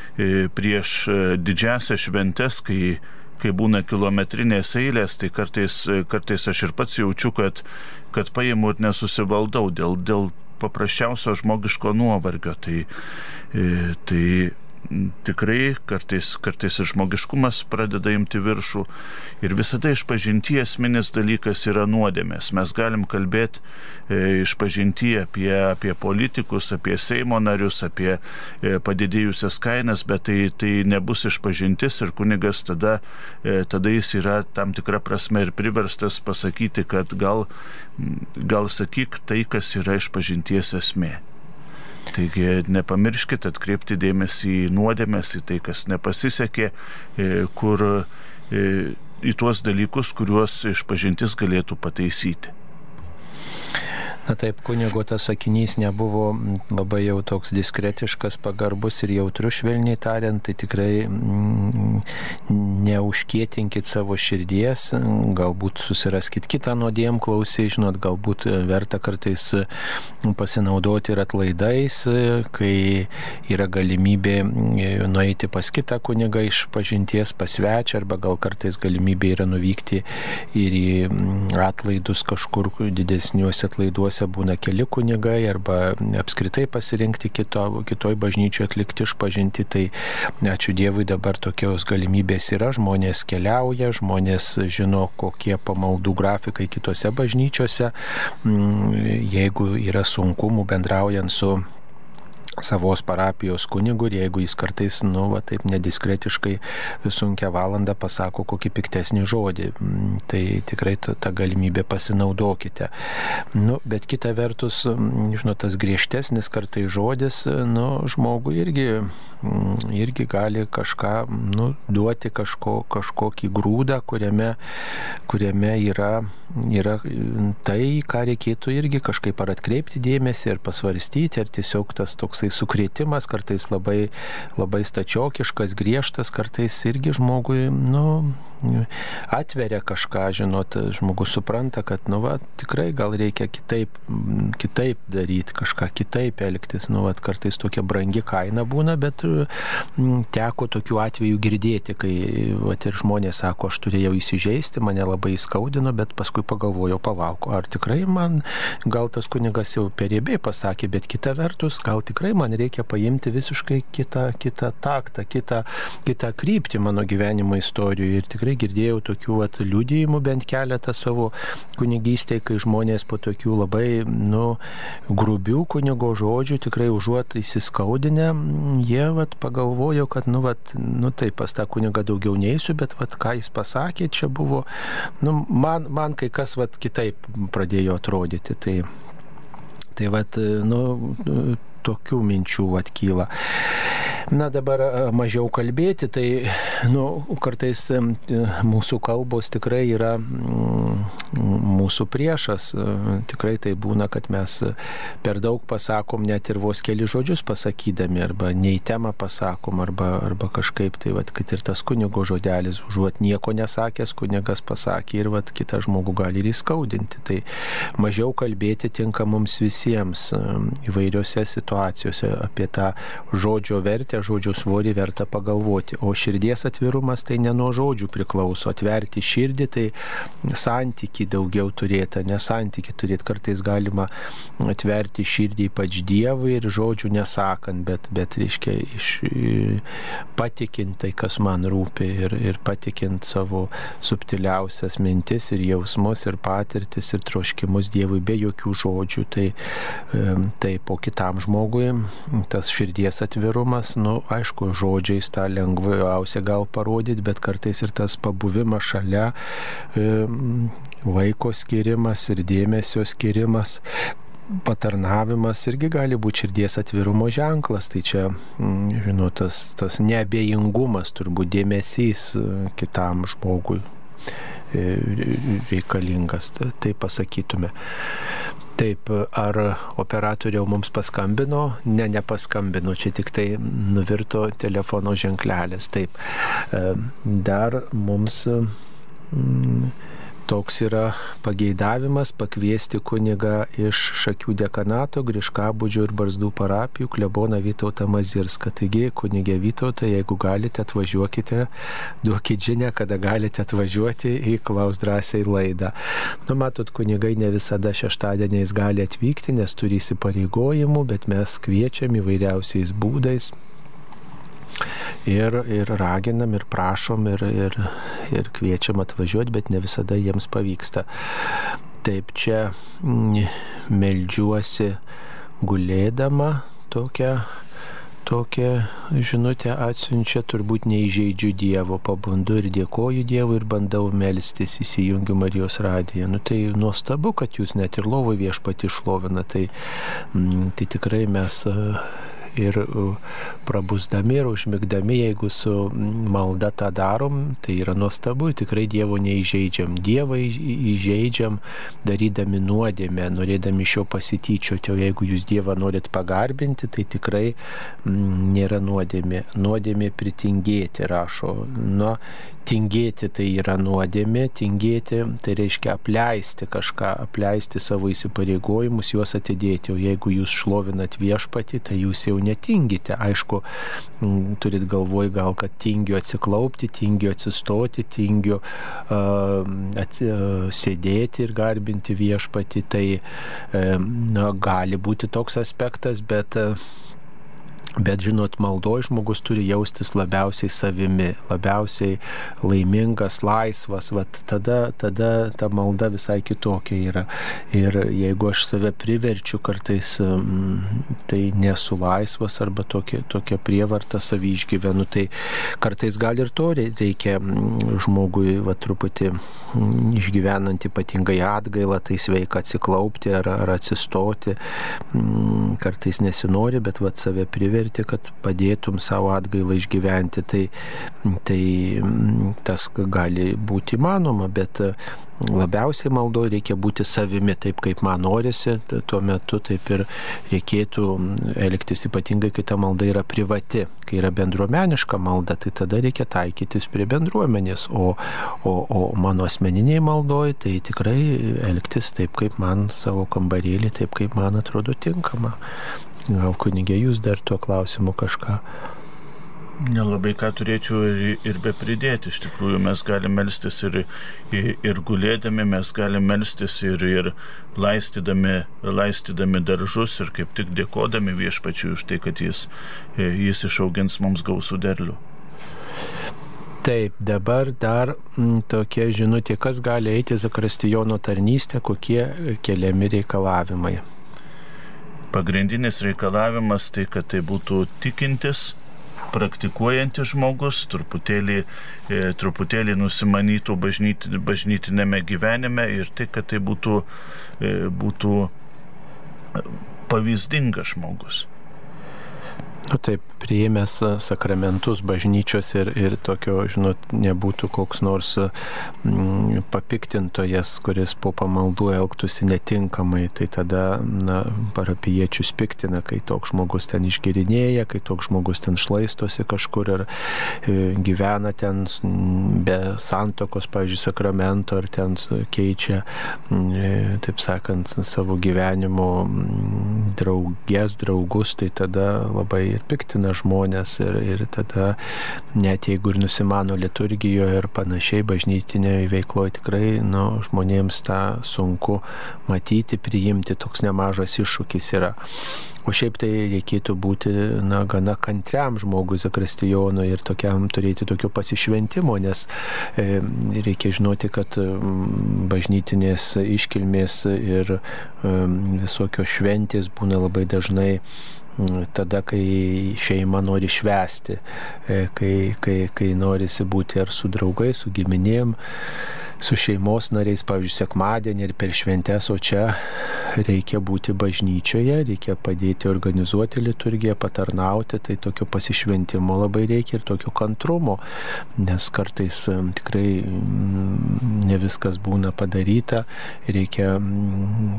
prieš e, didžiasias šventes, kai, kai būna kilometrinės eilės, tai kartais, e, kartais aš ir pats jaučiu, kad, kad paimu ir nesusivaldau dėl, dėl paprasčiausio žmogiško nuovargio. Tai, tai tikrai kartais, kartais ir žmogiškumas pradeda imti viršų. Ir visada išpažinti esminis dalykas yra nuodėmės. Mes galim kalbėti e, išpažinti apie, apie politikus, apie Seimo narius, apie e, padidėjusias kainas, bet tai, tai nebus išpažintis ir kunigas tada, e, tada jis yra tam tikrą prasme ir priverstas pasakyti, kad gal, gal sakyk tai, kas yra išpažinties esmė. Taigi nepamirškite atkreipti dėmesį į nuodėmės, į tai, kas nepasisekė, e, kur e, į tuos dalykus, kuriuos išpažintis galėtų pataisyti. Na taip, kunigo tas sakinys nebuvo labai jau toks diskretiškas, pagarbus ir jautrus, švelniai tariant, tai tikrai mm, neužkietinkit savo širdies, galbūt susiraskit kitą nuodėm klausį, žinot, galbūt verta kartais pasinaudoti ir atlaidais, kai yra galimybė nueiti pas kitą kunigą iš pažinties, pasvečią, arba gal kartais galimybė yra nuvykti ir į atlaidus kažkur didesniuose atlaiduose bažnyčiose būna keli kunigai arba apskritai pasirinkti kito, kitoj bažnyčioje atlikti išpažinti, tai ačiū Dievui dabar tokios galimybės yra, žmonės keliauja, žmonės žino, kokie pamaldų grafikai kitose bažnyčiose, mm, jeigu yra sunkumų bendraujant su savos parapijos kunigu ir jeigu jis kartais, nu, va, taip nediskretiškai sunkia valanda pasako kokį piktesnį žodį, tai tikrai tą galimybę pasinaudokite. Nu, bet kita vertus, žinot, tas griežtesnis kartai žodis, nu, žmogui irgi, irgi gali kažką, nu, duoti kažko, kažkokį grūdą, kuriame, kuriame yra, yra tai, ką reikėtų irgi kažkaip ar atkreipti dėmesį, ar pasvarstyti, ar tiesiog tas toksai toksai sukrėtimas, kartais labai, labai stačiokiškas, griežtas, kartais irgi žmogui, nu, atveria kažką, žinot, žmogus supranta, kad, nu, va, tikrai gal reikia kitaip, kitaip daryti, kažką kitaip elgtis, nu, va, kartais tokia brangi kaina būna, bet teko tokių atvejų girdėti, kai, va, ir žmonės sako, aš turėjau įsižeisti, mane labai įskaudino, bet paskui pagalvojau, palauk, ar tikrai man, gal tas kunigas jau perėbė pasakė, bet kita vertus, gal tikrai man reikia paimti visiškai kitą, kitą taktą, kitą, kitą kryptį mano gyvenimo istorijoje. Ir tikrai girdėjau tokių at, liudijimų bent keletą savo kunigystėje, kai žmonės po tokių labai nu, grubių kunigo žodžių tikrai užuot įsiskaudinę, jie vat, pagalvojo, kad nu, vat, nu taip, pas tą kunigą daugiau neįsiu, bet vat, ką jis pasakė, čia buvo, nu, man, man kai kas vat, kitaip pradėjo atrodyti. Tai, tai vat, nu, tokių minčių atkyla. Na dabar mažiau kalbėti, tai nu, kartais mūsų kalbos tikrai yra mūsų priešas. Tikrai tai būna, kad mes per daug pasakom net ir vos keli žodžius pasakydami, arba nei temą pasakom, arba, arba kažkaip tai, vat, kad ir tas kunigo žodelis, užuot nieko nesakęs, kunigas pasakė ir vat, kitą žmogų gali ir įskaudinti. Tai mažiau kalbėti tinka mums visiems įvairiose situacijose apie tą žodžio vertę žodžio svorį verta pagalvoti. O širdies atvirumas tai ne nuo žodžių priklauso. Atverti širdį tai santyki daugiau turėti, ne santyki turėti. Kartais galima atverti širdį ypač Dievui ir žodžių nesakant, bet, bet reiškia, iš, patikint tai, kas man rūpi ir, ir patikint savo subtiliausias mintis ir jausmus ir patirtis ir troškimus Dievui be jokių žodžių. Tai, tai po kitam žmogui tas širdies atvirumas, nu, aišku, žodžiais tą lengviausia gal parodyti, bet kartais ir tas pabuvimas šalia, e, vaiko skirimas ir dėmesio skirimas patarnavimas irgi gali būti širdies atvirumo ženklas. Tai čia, žinot, tas, tas neabejingumas, turbūt dėmesys e, kitam žmogui e, reikalingas, tai pasakytume. Taip, ar operatoriau mums paskambino? Ne, nepaskambino, čia tik tai nuvirto telefono ženklelis. Taip, e, dar mums mm, Toks yra pageidavimas pakviesti kunigą iš Šakių dekanato, Griškabudžio ir Barzdų parapijų kleboną Vytautą Mazirską. Taigi, kunigė Vytautą, jeigu galite, atvažiuokite, duokit žinę, kada galite atvažiuoti į Klaus drąsiai laidą. Nu, matot, kunigai ne visada šeštadieniais gali atvykti, nes turi įsipareigojimų, bet mes kviečiam įvairiausiais būdais ir, ir raginam, ir prašom, ir, ir, ir kviečiam atvažiuoti, bet ne visada jiems pavyksta. Taip čia mm, meldžiuosi gulėdama tokią tokią žinutę atsiunčia, turbūt neįžeidžiu Dievo, pabundu ir dėkoju Dievui ir bandau melstis, įsijungiu Marijos radiją. Nu tai nuostabu, kad jūs net ir lovo viešpati šlovina, tai, mm, tai tikrai mes ir prabusdami ir užmigdami, jeigu su malda tą darom, tai yra nuostabu, tikrai Dievo neįžeidžiam. Dievą įžeidžiam, darydami nuodėmę, norėdami iš jo pasityčioti, o jeigu jūs Dievą norit pagarbinti, tai tikrai m, nėra nuodėmė. Nuodėmė pritingėti, rašo. Nu, tingėti tai yra nuodėmė, tingėti tai reiškia apleisti kažką, apleisti savo įsipareigojimus, juos atidėti. O jeigu jūs šlovinat viešpatį, tai jūs jau netingite. Aišku, turit galvoj gal, kad tingiu atsiklaupti, tingiu atsistoti, tingiu uh, at, uh, sėdėti ir garbinti viešpatį. Tai uh, na, gali būti toks aspektas, bet uh, Bet žinot, maldoj žmogus turi jaustis labiausiai savimi, labiausiai laimingas, laisvas, vat tada, tada ta malda visai kitokia yra. Ir jeigu aš save priverčiu kartais, mm, tai nesu laisvas arba tokia, tokia prievarta savy išgyvenu, tai kartais gal ir to reikia mm, žmogui va, truputį mm, išgyvenant ypatingai atgailą, tai sveika atsiklaupti ar, ar atsistoti. Kartais nesinori, bet va, save priverti patirti, kad padėtum savo atgailą išgyventi, tai, tai mm, tas gali būti įmanoma, bet labiausiai maldoje reikia būti savimi, taip kaip man norisi, tuo metu taip ir reikėtų elgtis ypatingai, kai ta malda yra privati, kai yra bendruomeniška malda, tai tada reikia taikytis prie bendruomenės, o, o, o mano asmeniniai maldoje tai tikrai elgtis taip, kaip man savo kambarėlį, taip, kaip man atrodo tinkama. Gal kunigė jūs dar tuo klausimu kažką? Nelabai ką turėčiau ir, ir be pridėti. Iš tikrųjų, mes galime melstis ir, ir, ir gulėdami, mes galime melstis ir, ir laistydami, laistydami daržus ir kaip tik dėkodami viešpačiui už tai, kad jis, jis išaugins mums gausų derlių. Taip, dabar dar m, tokia žinutė, kas gali eiti Zakristijono tarnystę, kokie keliami reikalavimai pagrindinis reikalavimas tai, kad tai būtų tikintis, praktikuojantis žmogus, truputėlį, e, truputėlį nusimanytų bažnyt, bažnytinėme gyvenime ir tai, kad tai būtų, e, būtų pavyzdingas žmogus. Nu taip, priėmęs sakramentus bažnyčios ir, ir tokio, žinot, nebūtų koks nors mm, papiktintojas, kuris po pamaldų elgtųsi netinkamai, tai tada na, parapiečius piktina, kai toks žmogus ten išgirinėja, kai toks žmogus ten šlaistosi kažkur ir e, gyvena ten be santokos, pavyzdžiui, sakramento ar ten keičia, e, taip sakant, savo gyvenimo draugės, draugus, tai tada labai ir piktina žmonės ir, ir tada net jeigu ir nusimano liturgijoje ir panašiai bažnytinėje veikloje tikrai nu, žmonėms tą sunku matyti, priimti, toks nemažas iššūkis yra. O šiaip tai reikėtų būti na, gana kantriam žmogui Zakristijonui ir tokiam turėti tokio pasišventimo, nes e, reikia žinoti, kad bažnytinės iškilmės ir e, visokios šventės būna labai dažnai tada, kai šeima nori švesti, e, kai, kai, kai norisi būti ar su draugais, su giminėm, su šeimos nariais, pavyzdžiui, sekmadienį ir per šventės, o čia reikia būti bažnyčioje, reikia padėti organizuoti liturgiją, patarnauti, tai tokio pasišventimo labai reikia ir tokio kantrumo, nes kartais tikrai ne viskas būna padaryta, reikia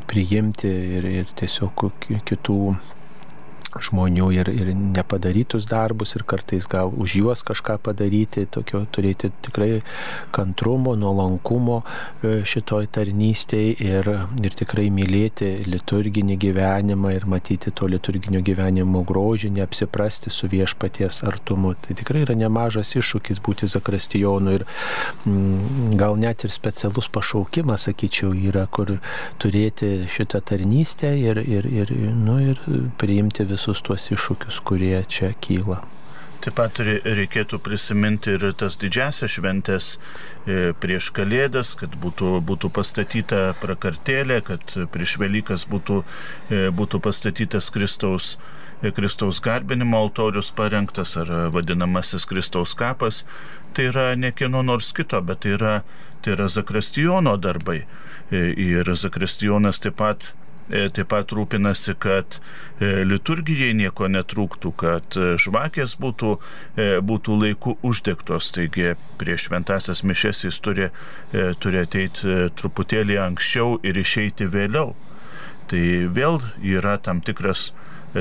priimti ir, ir tiesiog kitų žmonių ir, ir nepadarytus darbus ir kartais gal už juos kažką padaryti, tokio turėti tikrai kantrumo, nuolankumo e, šitoj tarnystėje ir, ir tikrai mylėti liturginį gyvenimą ir matyti to liturginio gyvenimo grožį, neapsiprasti su viešpaties artumu. Tai tikrai yra nemažas iššūkis būti zakrastijonu ir mm, gal net ir specialus pašaukimas, sakyčiau, yra, kur turėti šitą tarnystę ir, ir, ir, nu, ir priimti visus visus tuos iššūkius, kurie čia kyla. Taip pat reikėtų prisiminti ir tas didžiasias šventės e, prieš Kalėdas, kad būtų, būtų pastatyta prakartėlė, kad prieš Velykas būtų, e, būtų pastatytas Kristaus, e, Kristaus garbinimo altorius parengtas ar vadinamasis Kristaus kapas. Tai yra ne kieno nors kito, bet tai yra, tai yra Zakristijono darbai. Ir Zakristijonas taip pat taip pat rūpinasi, kad e, liturgijai nieko netrūktų, kad e, žvakės būtų, būtų laiku uždegtos. Taigi prieš šventasias mišes jis turi, turi ateiti truputėlį anksčiau ir išeiti vėliau. Tai vėl yra tam tikras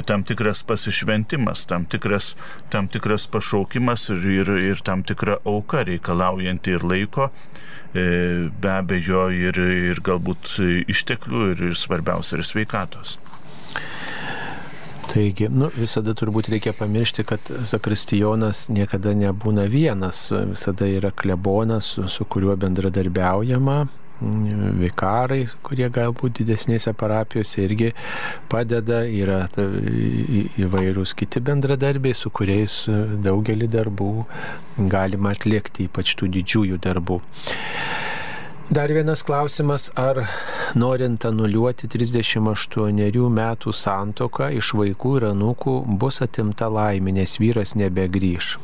tam tikras pasišventimas, tam tikras, tam tikras pašaukimas ir, ir, ir tam tikra auka reikalaujanti ir laiko, e, be abejo ir, ir galbūt išteklių ir, ir svarbiausia ir sveikatos. Taigi, nu, visada turbūt reikia pamiršti, kad zakristijonas niekada nebūna vienas, visada yra klebonas, su, su kuriuo bendradarbiaujama, vikarai, kurie galbūt didesnėse parapijose irgi padeda, yra įvairūs kiti bendradarbiai, su kuriais daugelį darbų galima atlikti, ypač tų didžiųjų darbų. Dar vienas klausimas, ar norint anuliuoti 38 metų santoką iš vaikų ir anūkų bus atimta laimė, nes vyras nebegrįž.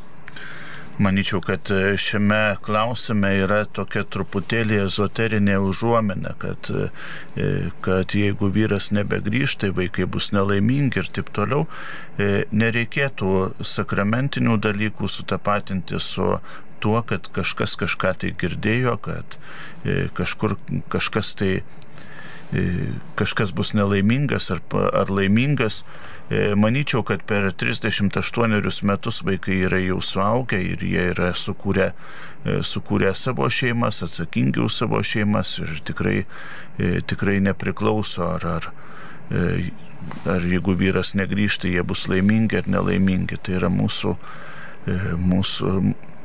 Maničiau, kad e, šiame klausime yra tokia truputėlį ezoterinė užuomenė, kad, e, kad jeigu vyras nebegrįžta, tai vaikai bus nelaimingi ir taip toliau. E, nereikėtų sakramentinių dalykų sutapatinti su tuo, kad kažkas kažką tai girdėjo, kad kažkur kažkas tai kažkas bus nelaimingas ar, ar laimingas. E, manyčiau, kad per 38 metus vaikai yra jau suaugę ir jie yra sukūrę, e, sukūrę savo šeimas, atsakingi už savo šeimas ir tikrai, e, tikrai nepriklauso, ar, ar, ar jeigu vyras negrįžta, jie bus laimingi ar nelaimingi. Tai yra mūsų, mūsų,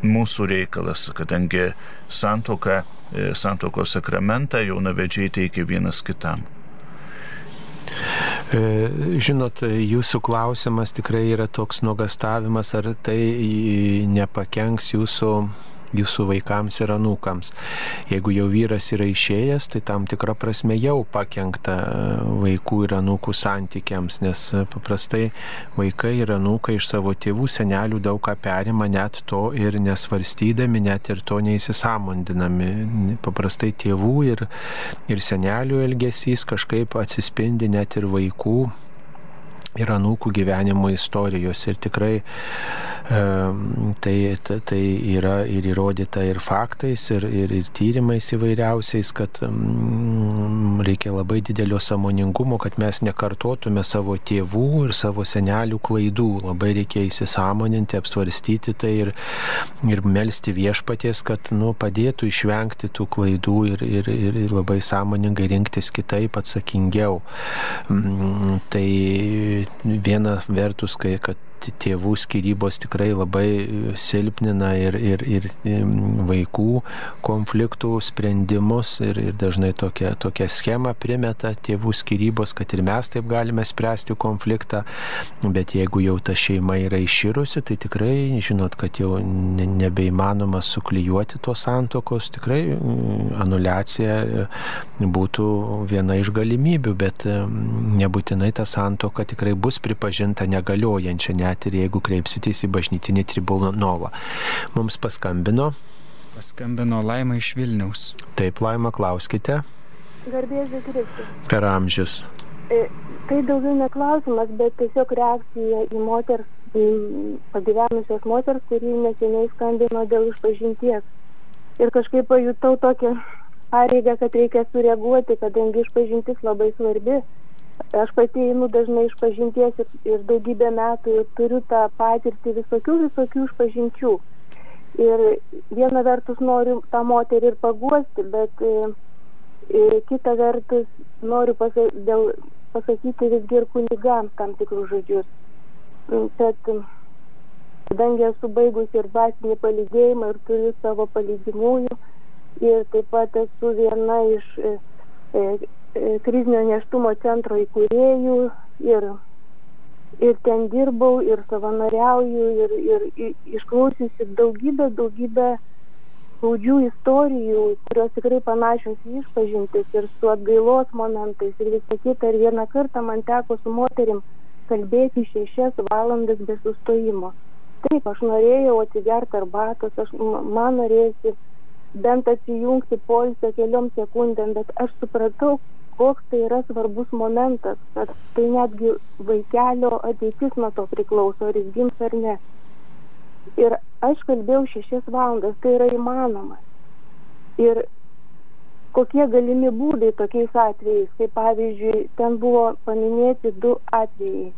mūsų reikalas, kadangi santoka, santokos sakramentą jaunavedžiai teikia vienas kitam. E, žinot, jūsų klausimas tikrai yra toks nuogastavimas, ar tai nepakenks jūsų jūsų vaikams ir anūkams. Jeigu jau vyras yra išėjęs, tai tam tikrą prasme jau pakengta e, vaikų ir anūkų santykiams, nes e, paprastai vaikai ir anūkai iš savo tėvų, senelių daug ką perima, net to ir nesvarstydami, net ir to neįsisamondinami. Paprastai tėvų ir, ir senelių elgesys kažkaip atsispindi net ir vaikų ir anūkų gyvenimo istorijos. Ir tikrai e, tai, tai yra ir įrodyta ir faktais, ir, ir, ir tyrimais įvairiausiais, kad mm, reikia labai didelio samoningumo, kad mes nekartotume savo tėvų ir savo senelių klaidų. Labai reikia įsisamoninti, apsvarstyti tai ir, ir melstį viešpaties, kad nu, padėtų išvengti tų klaidų ir, ir, ir labai sąmoningai rinktis kitaip atsakingiau. Mm, tai viena vertus, kai, kad tėvų skirybos tikrai labai silpnina ir, ir, ir vaikų konfliktų sprendimus ir, ir dažnai tokia, tokia schema primeta tėvų skirybos, kad ir mes taip galime spręsti konfliktą, bet jeigu jau ta šeima yra iširusi, tai tikrai žinot, kad jau nebeįmanoma suklyjuoti tos santokos, tikrai anulacija būtų viena iš galimybių, bet nebūtinai ta santoka tikrai bus pripažinta negaliojančia, net ir jeigu kreipsitės į bažnytinį tribunolą. Mums paskambino. Paskambino Laima iš Vilniaus. Taip, Laima, klauskite. Garbėsiu Kristus. Per amžius. E, tai daugiau neklausimas, bet tiesiog reakcija į moters, į pagyvenusios moters, kuri neseniai skambino dėl išpažinties. Ir kažkaip pajutau tokią pareigą, kad reikia sureaguoti, kadangi išpažintis labai svarbi aš pati einu dažnai iš pažinties ir, ir daugybę metų ir turiu tą patirtį visokių, visokių išpažinčių. Ir viena vertus noriu tą moterį ir paguosti, bet e, e, kita vertus noriu pasa, dėl, pasakyti visgi ir kunigams tam tikrus žodžius. Kad kadangi esu baigusi ir dvasinį palydėjimą ir turiu savo palydimųjų ir taip pat esu viena iš e, krizinio neštumo centro įkūrėjų ir ir ten dirbau, ir savanoriauju, ir, ir, ir išklausysi daugybę, daugybę skaudžių istorijų, kurios tikrai panašios į išpažintis ir su atgailos momentais ir visą kitą. Ir vieną kartą man teko su moterim kalbėti šešias valandas be sustojimo. Taip, aš norėjau atsigerti arbatos, aš, man norėjusi bent atsijungti polsio keliom sekundėm, bet aš supratau, koks tai yra svarbus momentas, kad tai netgi vaikelio ateitis nuo to priklauso, ar jis gims ar ne. Ir aš kalbėjau šešias valandas, tai yra įmanoma. Ir kokie galimi būdai tokiais atvejais, kaip pavyzdžiui, ten buvo paminėti du atvejai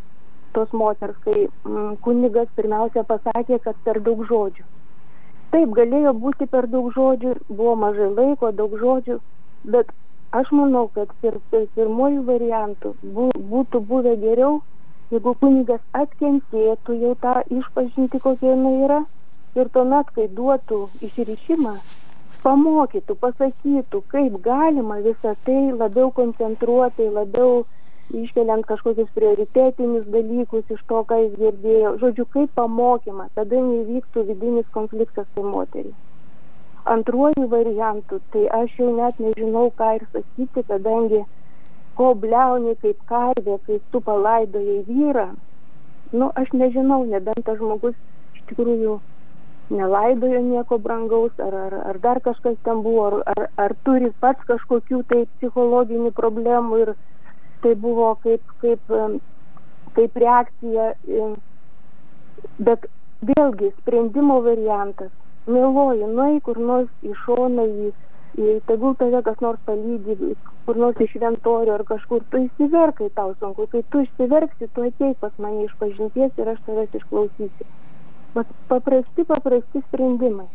tos moters, kai mm, kunigas pirmiausia pasakė, kad per daug žodžių. Taip, galėjo būti per daug žodžių, buvo mažai laiko, daug žodžių, bet aš manau, kad pir, pirmojų variantų bū, būtų buvę geriau, jeigu kunigas atkentėtų jau tą išpažinti, kokia jinai yra, ir tuomet, kai duotų išrišimą, pamokytų, pasakytų, kaip galima visą tai labiau koncentruotai, labiau iškeliant kažkokius prioritetinius dalykus iš to, ką jis girdėjo. Žodžiu, kaip pamokymą, tada neįvyktų vidinis konfliktas su moteriu. Antruoju variantu, tai aš jau net nežinau, ką ir sakyti, kadangi ko bliauni kaip karvė, kai tu palaidojai vyrą, nu aš nežinau, nebent tas žmogus iš tikrųjų nelaidojo nieko brangaus, ar, ar, ar dar kažkas ten buvo, ar, ar, ar turi pats kažkokių tai psichologinių problemų ir tai buvo kaip, kaip, kaip reakcija. Bet vėlgi sprendimo variantas. Mėloji, nuai kur nors į šoną, į, į, tegul tave kas nors palydi, kur nors iš šventorio ar kažkur, tu įsiverkai tau sunku, kai tu išsiverksi, tu ateik pas mane iš pažinties ir aš tavęs išklausysiu. Bet paprasti, paprasti sprendimai.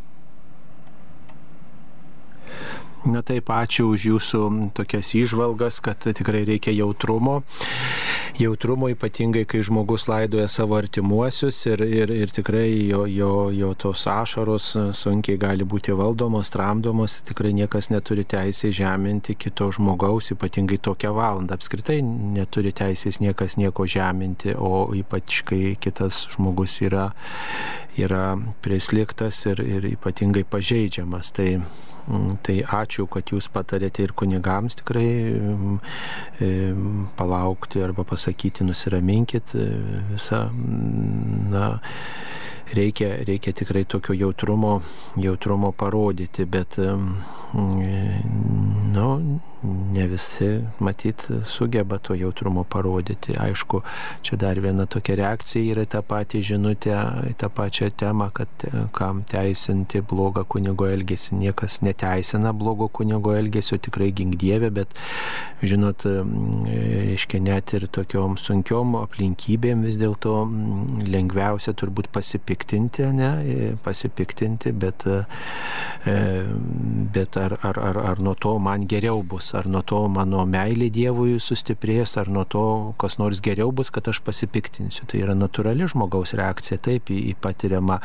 Na taip, ačiū už jūsų tokias įžvalgas, kad tikrai reikia jautrumo. Jautrumo ypatingai, kai žmogus laidoja savo artimuosius ir, ir, ir tikrai jo, jo, jo tos ašaros sunkiai gali būti valdomos, tramdomos. Tikrai niekas neturi teisės žeminti kito žmogaus, ypatingai tokią valandą. Apskritai neturi teisės niekas nieko žeminti, o ypač kai kitas žmogus yra, yra prisliktas ir, ir ypatingai pažeidžiamas. Tai tai ačiū, kad jūs patarėte ir kunigams tikrai mm, e, palaukti arba pasakyti, nusiraminkit e, visą. Mm, na, reikia, reikia tikrai tokio jautrumo, jautrumo parodyti, bet nu, ne visi, matyt, sugeba to jautrumo parodyti. Aišku, čia dar viena tokia reakcija yra tą patį žinutę, tą pačią temą, kad e, kam teisinti blogą kunigo elgesį. Niekas neteisina blogo kunigo elgesio, tikrai gingdievė, bet, žinot, reiškia, net ir tokiom sunkiom aplinkybėm vis dėlto lengviausia turbūt pasipiktinti, ne, e, pasipiktinti, bet, e, bet ar, ar, ar, ar nuo to man geriau bus ar nuo to mano meilė Dievui sustiprės, ar nuo to kas nors geriau bus, kad aš pasipiktinsiu. Tai yra natūrali žmogaus reakcija taip į, į patiriamą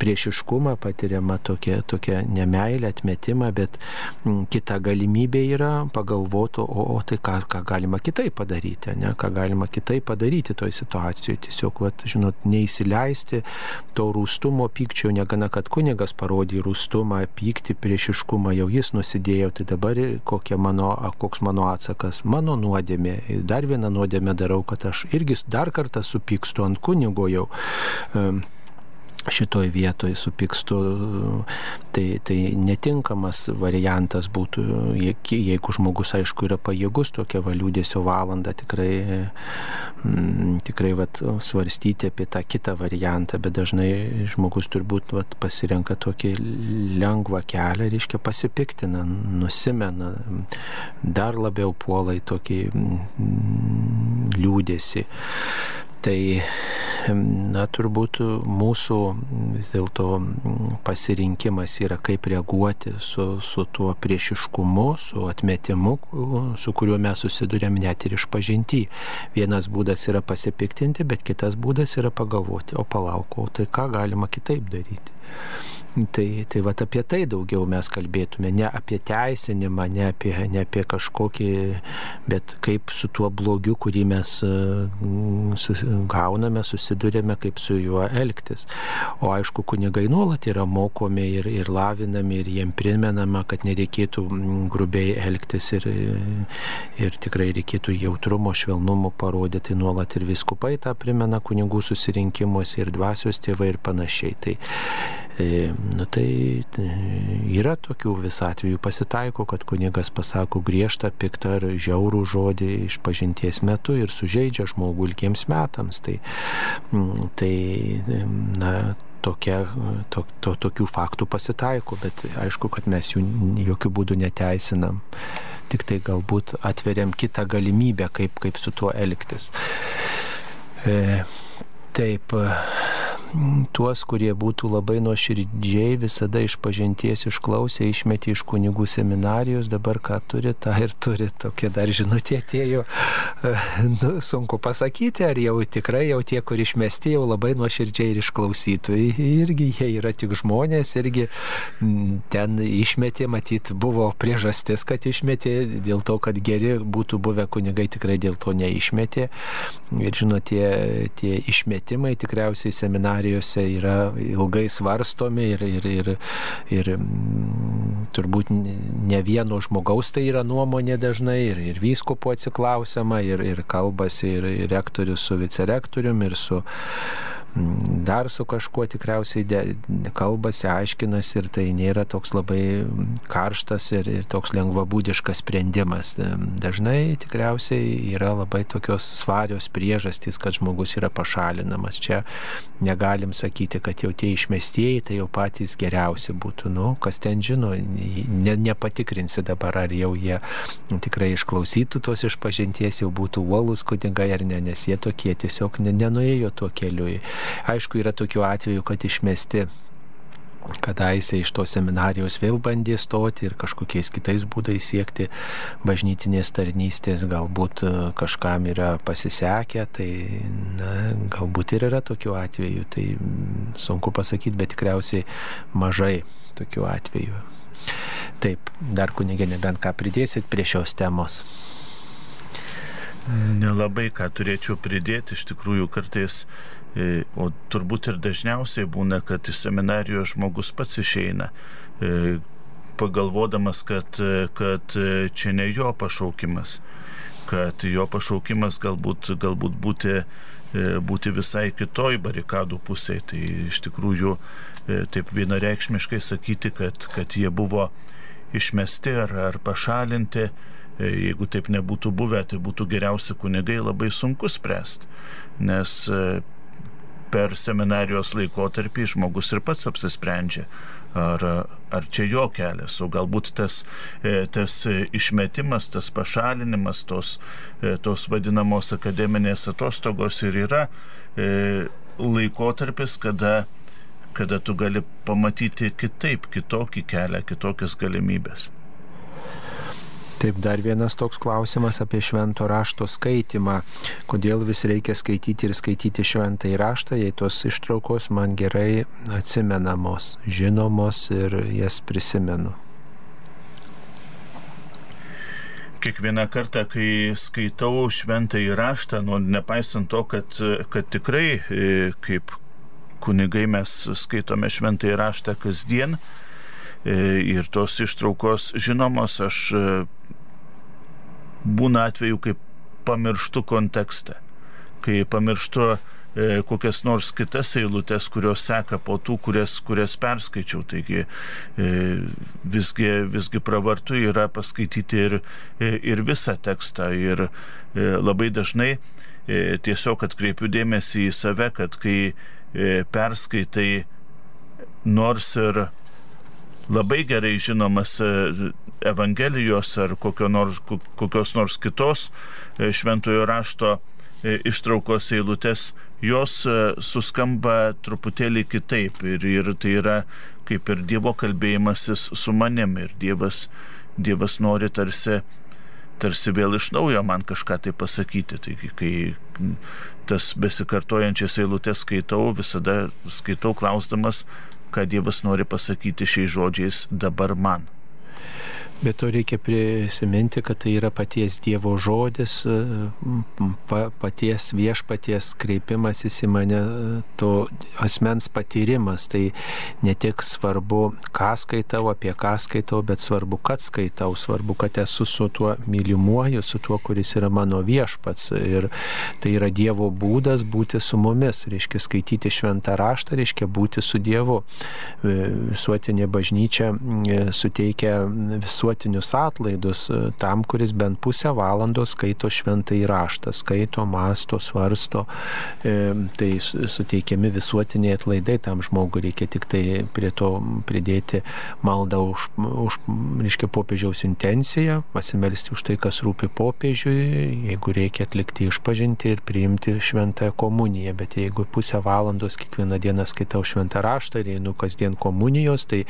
priešiškumą, patiriamą tokią, tokią nemailę, atmetimą, bet m, kita galimybė yra pagalvoti, o, o tai ką, ką galima kitaip padaryti, ne, ką galima kitaip padaryti toje situacijoje. Tiesiog, vat, žinot, neįsileisti to rūstumo, pykčio, negana, kad kunigas parodė rūstumą, pyktį, priešiškumą, jau jis nusidėjo, tai dabar kokia mano mano, koks mano atsakas, mano nuodėmė. Dar vieną nuodėmę darau, kad aš irgi dar kartą supykstu ant kunigo jau šitoj vietoj supykstu, tai, tai netinkamas variantas būtų, jeigu žmogus, aišku, yra pajėgus tokią valiūdėsio valandą tikrai, m, tikrai vat, svarstyti apie tą kitą variantą, bet dažnai žmogus turbūt vat, pasirenka tokį lengvą kelią, reiškia pasipiktina, nusimena, dar labiau puola į tokį m, liūdėsi. Tai, na, turbūt mūsų vis dėlto pasirinkimas yra, kaip reaguoti su, su tuo priešiškumu, su atmetimu, su kuriuo mes susidurėm net ir iš pažinti. Vienas būdas yra pasipiktinti, bet kitas būdas yra pagalvoti, o palauk, o tai ką galima kitaip daryti. Tai, tai va apie tai daugiau mes kalbėtume, ne apie teisinimą, ne apie, ne apie kažkokį, bet kaip su tuo blogiu, kurį mes su, gauname, susidurėme, kaip su juo elgtis. O aišku, kunigai nuolat yra mokomi ir, ir lavinami ir jiem primenama, kad nereikėtų grubiai elgtis ir, ir tikrai reikėtų jautrumo, švelnumo parodyti nuolat ir viskupai tą primena kunigų susirinkimuose ir dvasios tėvai ir panašiai. Tai, nu, tai e, yra tokių vis atvejų pasitaiko, kad kunigas pasako griežtą, piktą ar žiaurų žodį iš pažinties metu ir sužeidžia žmogų ilgiems metams. Tai, tai na, tokia, to, to, tokių faktų pasitaiko, bet aišku, kad mes jų jokių būdų neteisinam. Tik tai galbūt atveriam kitą galimybę, kaip, kaip su tuo elgtis. E, taip, tuos, kurie būtų labai nuoširdžiai visada iš pažinties išklausę, išmetė iš kunigų seminarijos, dabar ką turi, tą ir turi. Tokie dar žinutė atėjo. Nu, sunku pasakyti, ar jau tikrai jau tie, kur išmesti, jau labai nuoširdžiai ir išklausytų. Irgi jie yra tik žmonės, irgi ten išmetė, matyt, buvo priežastis, kad išmetė, dėl to, kad geri būtų buvę kunigai, tikrai dėl to neišmetė. Ir žinot, tie, tie išmetimai tikriausiai seminarijos seminarijose yra ilgai svarstomi ir, ir, ir, ir mm, turbūt ne vieno žmogaus tai yra nuomonė dažnai ir, ir vyskupo atsiklausima ir, ir kalbasi ir, ir rektorius su vicerektoriumi ir su dar su kažkuo tikriausiai de, kalbasi, aiškinasi ir tai nėra toks labai karštas ir, ir toks lengvabūdiškas sprendimas. Dažnai tikriausiai yra labai tokios svarios priežastys, kad žmogus yra pašalinamas. Čia negalim sakyti, kad jau tie išmestieji tai jau patys geriausi būtų. Nu, kas ten žino, ne, nepatikrinsi dabar, ar jau jie tikrai išklausytų tos išpažinties, jau būtų uolus kunigai ar ne, nes jie tokie tiesiog nenuėjo tuo keliu. Aišku, yra tokių atvejų, kad išmesti kadaise iš tos seminarijos vėl bandė stoti ir kažkokiais kitais būdais siekti bažnytinės tarnystės, galbūt e, kažkam yra pasisekę, tai na, galbūt ir yra tokių atvejų, tai sunku pasakyti, bet tikriausiai mažai tokių atvejų. Taip, dar kunigė nebent ką pridėsit prie šios temos. Nelabai ką turėčiau pridėti, iš tikrųjų kartais o turbūt ir dažniausiai būna, kad iš seminarijos žmogus pats išeina, e, pagalvodamas, kad, e, kad čia ne jo pašaukimas, kad jo pašaukimas galbūt, galbūt būti, būti visai kitoj barikadų pusėje. Tai iš tikrųjų taip vienareikšmiškai sakyti, kad, kad jie buvo išmesti ar, ar pašalinti, jeigu taip nebūtų buvę, tai būtų geriausi kunigai labai sunku spręsti, nes per seminarijos laikotarpį žmogus ir pats apsisprendžia, ar, ar čia jo kelias, o galbūt tas, e, tas išmetimas, tas pašalinimas, tos, e, tos vadinamos akademinės atostogos ir yra e, laikotarpis, kada, kada tu gali pamatyti kitaip, kitokį kelią, kitokias galimybės. Taip, dar vienas toks klausimas apie švento rašto skaitimą. Kodėl vis reikia skaityti ir skaityti šventą įraštą, jei tos ištraukos man gerai atsimenamos, žinomos ir jas prisimenu. Kiekvieną kartą, kai skaitau šventą įraštą, nu, nepaisant to, kad, kad tikrai e, kaip kunigai mes skaitome šventą įraštą kasdien, e, ir tos ištraukos žinomos, aš būna atveju, kai pamirštu kontekstą, kai pamirštu e, kokias nors kitas eilutes, kurios seka po tų, kurias, kurias perskaičiau. Taigi e, visgi, visgi pravartu yra paskaityti ir, e, ir visą tekstą. Ir labai dažnai tiesiog atkreipiu dėmesį į save, kad kai perskaitai nors ir labai gerai žinomas e, Evangelijos ar nors, kokios nors kitos e, šventojo rašto e, ištraukos eilutės, jos suskamba truputėlį kitaip ir, ir tai yra kaip ir Dievo kalbėjimasis su manim ir Dievas, dievas nori tarsi, tarsi vėl iš naujo man kažką tai pasakyti. Taigi, kai tas besikartojančias eilutės skaitau, visada skaitau klausdamas, ką Dievas nori pasakyti šiais žodžiais dabar man. Bet to reikia prisiminti, kad tai yra paties Dievo žodis, pa, paties viešpaties kreipimasis į mane, to asmens patyrimas. Tai ne tik svarbu, ką skaitau, apie ką skaitau, bet svarbu, kad skaitau, svarbu, kad esu su tuo mylimuoju, su tuo, kuris yra mano viešpats. Ir tai yra Dievo būdas būti su mumis. Reiškia skaityti šventą raštą, reiškia būti su Dievu. Visuotinė bažnyčia suteikia visų visuotinius atlaidus e, tam, kuris bent pusę valandos skaito šventai raštą, skaito, masto, svarsto. E, tai suteikiami visuotiniai atlaidai, tam žmogui reikia tik tai prie to pridėti maldą už, už reiškia, popiežiaus intenciją, pasimelsti už tai, kas rūpi popiežiui, jeigu reikia atlikti išpažinti ir priimti šventąją komuniją, bet jeigu pusę valandos kiekvieną dieną skaitau šventą raštą ir einu kasdien komunijos, tai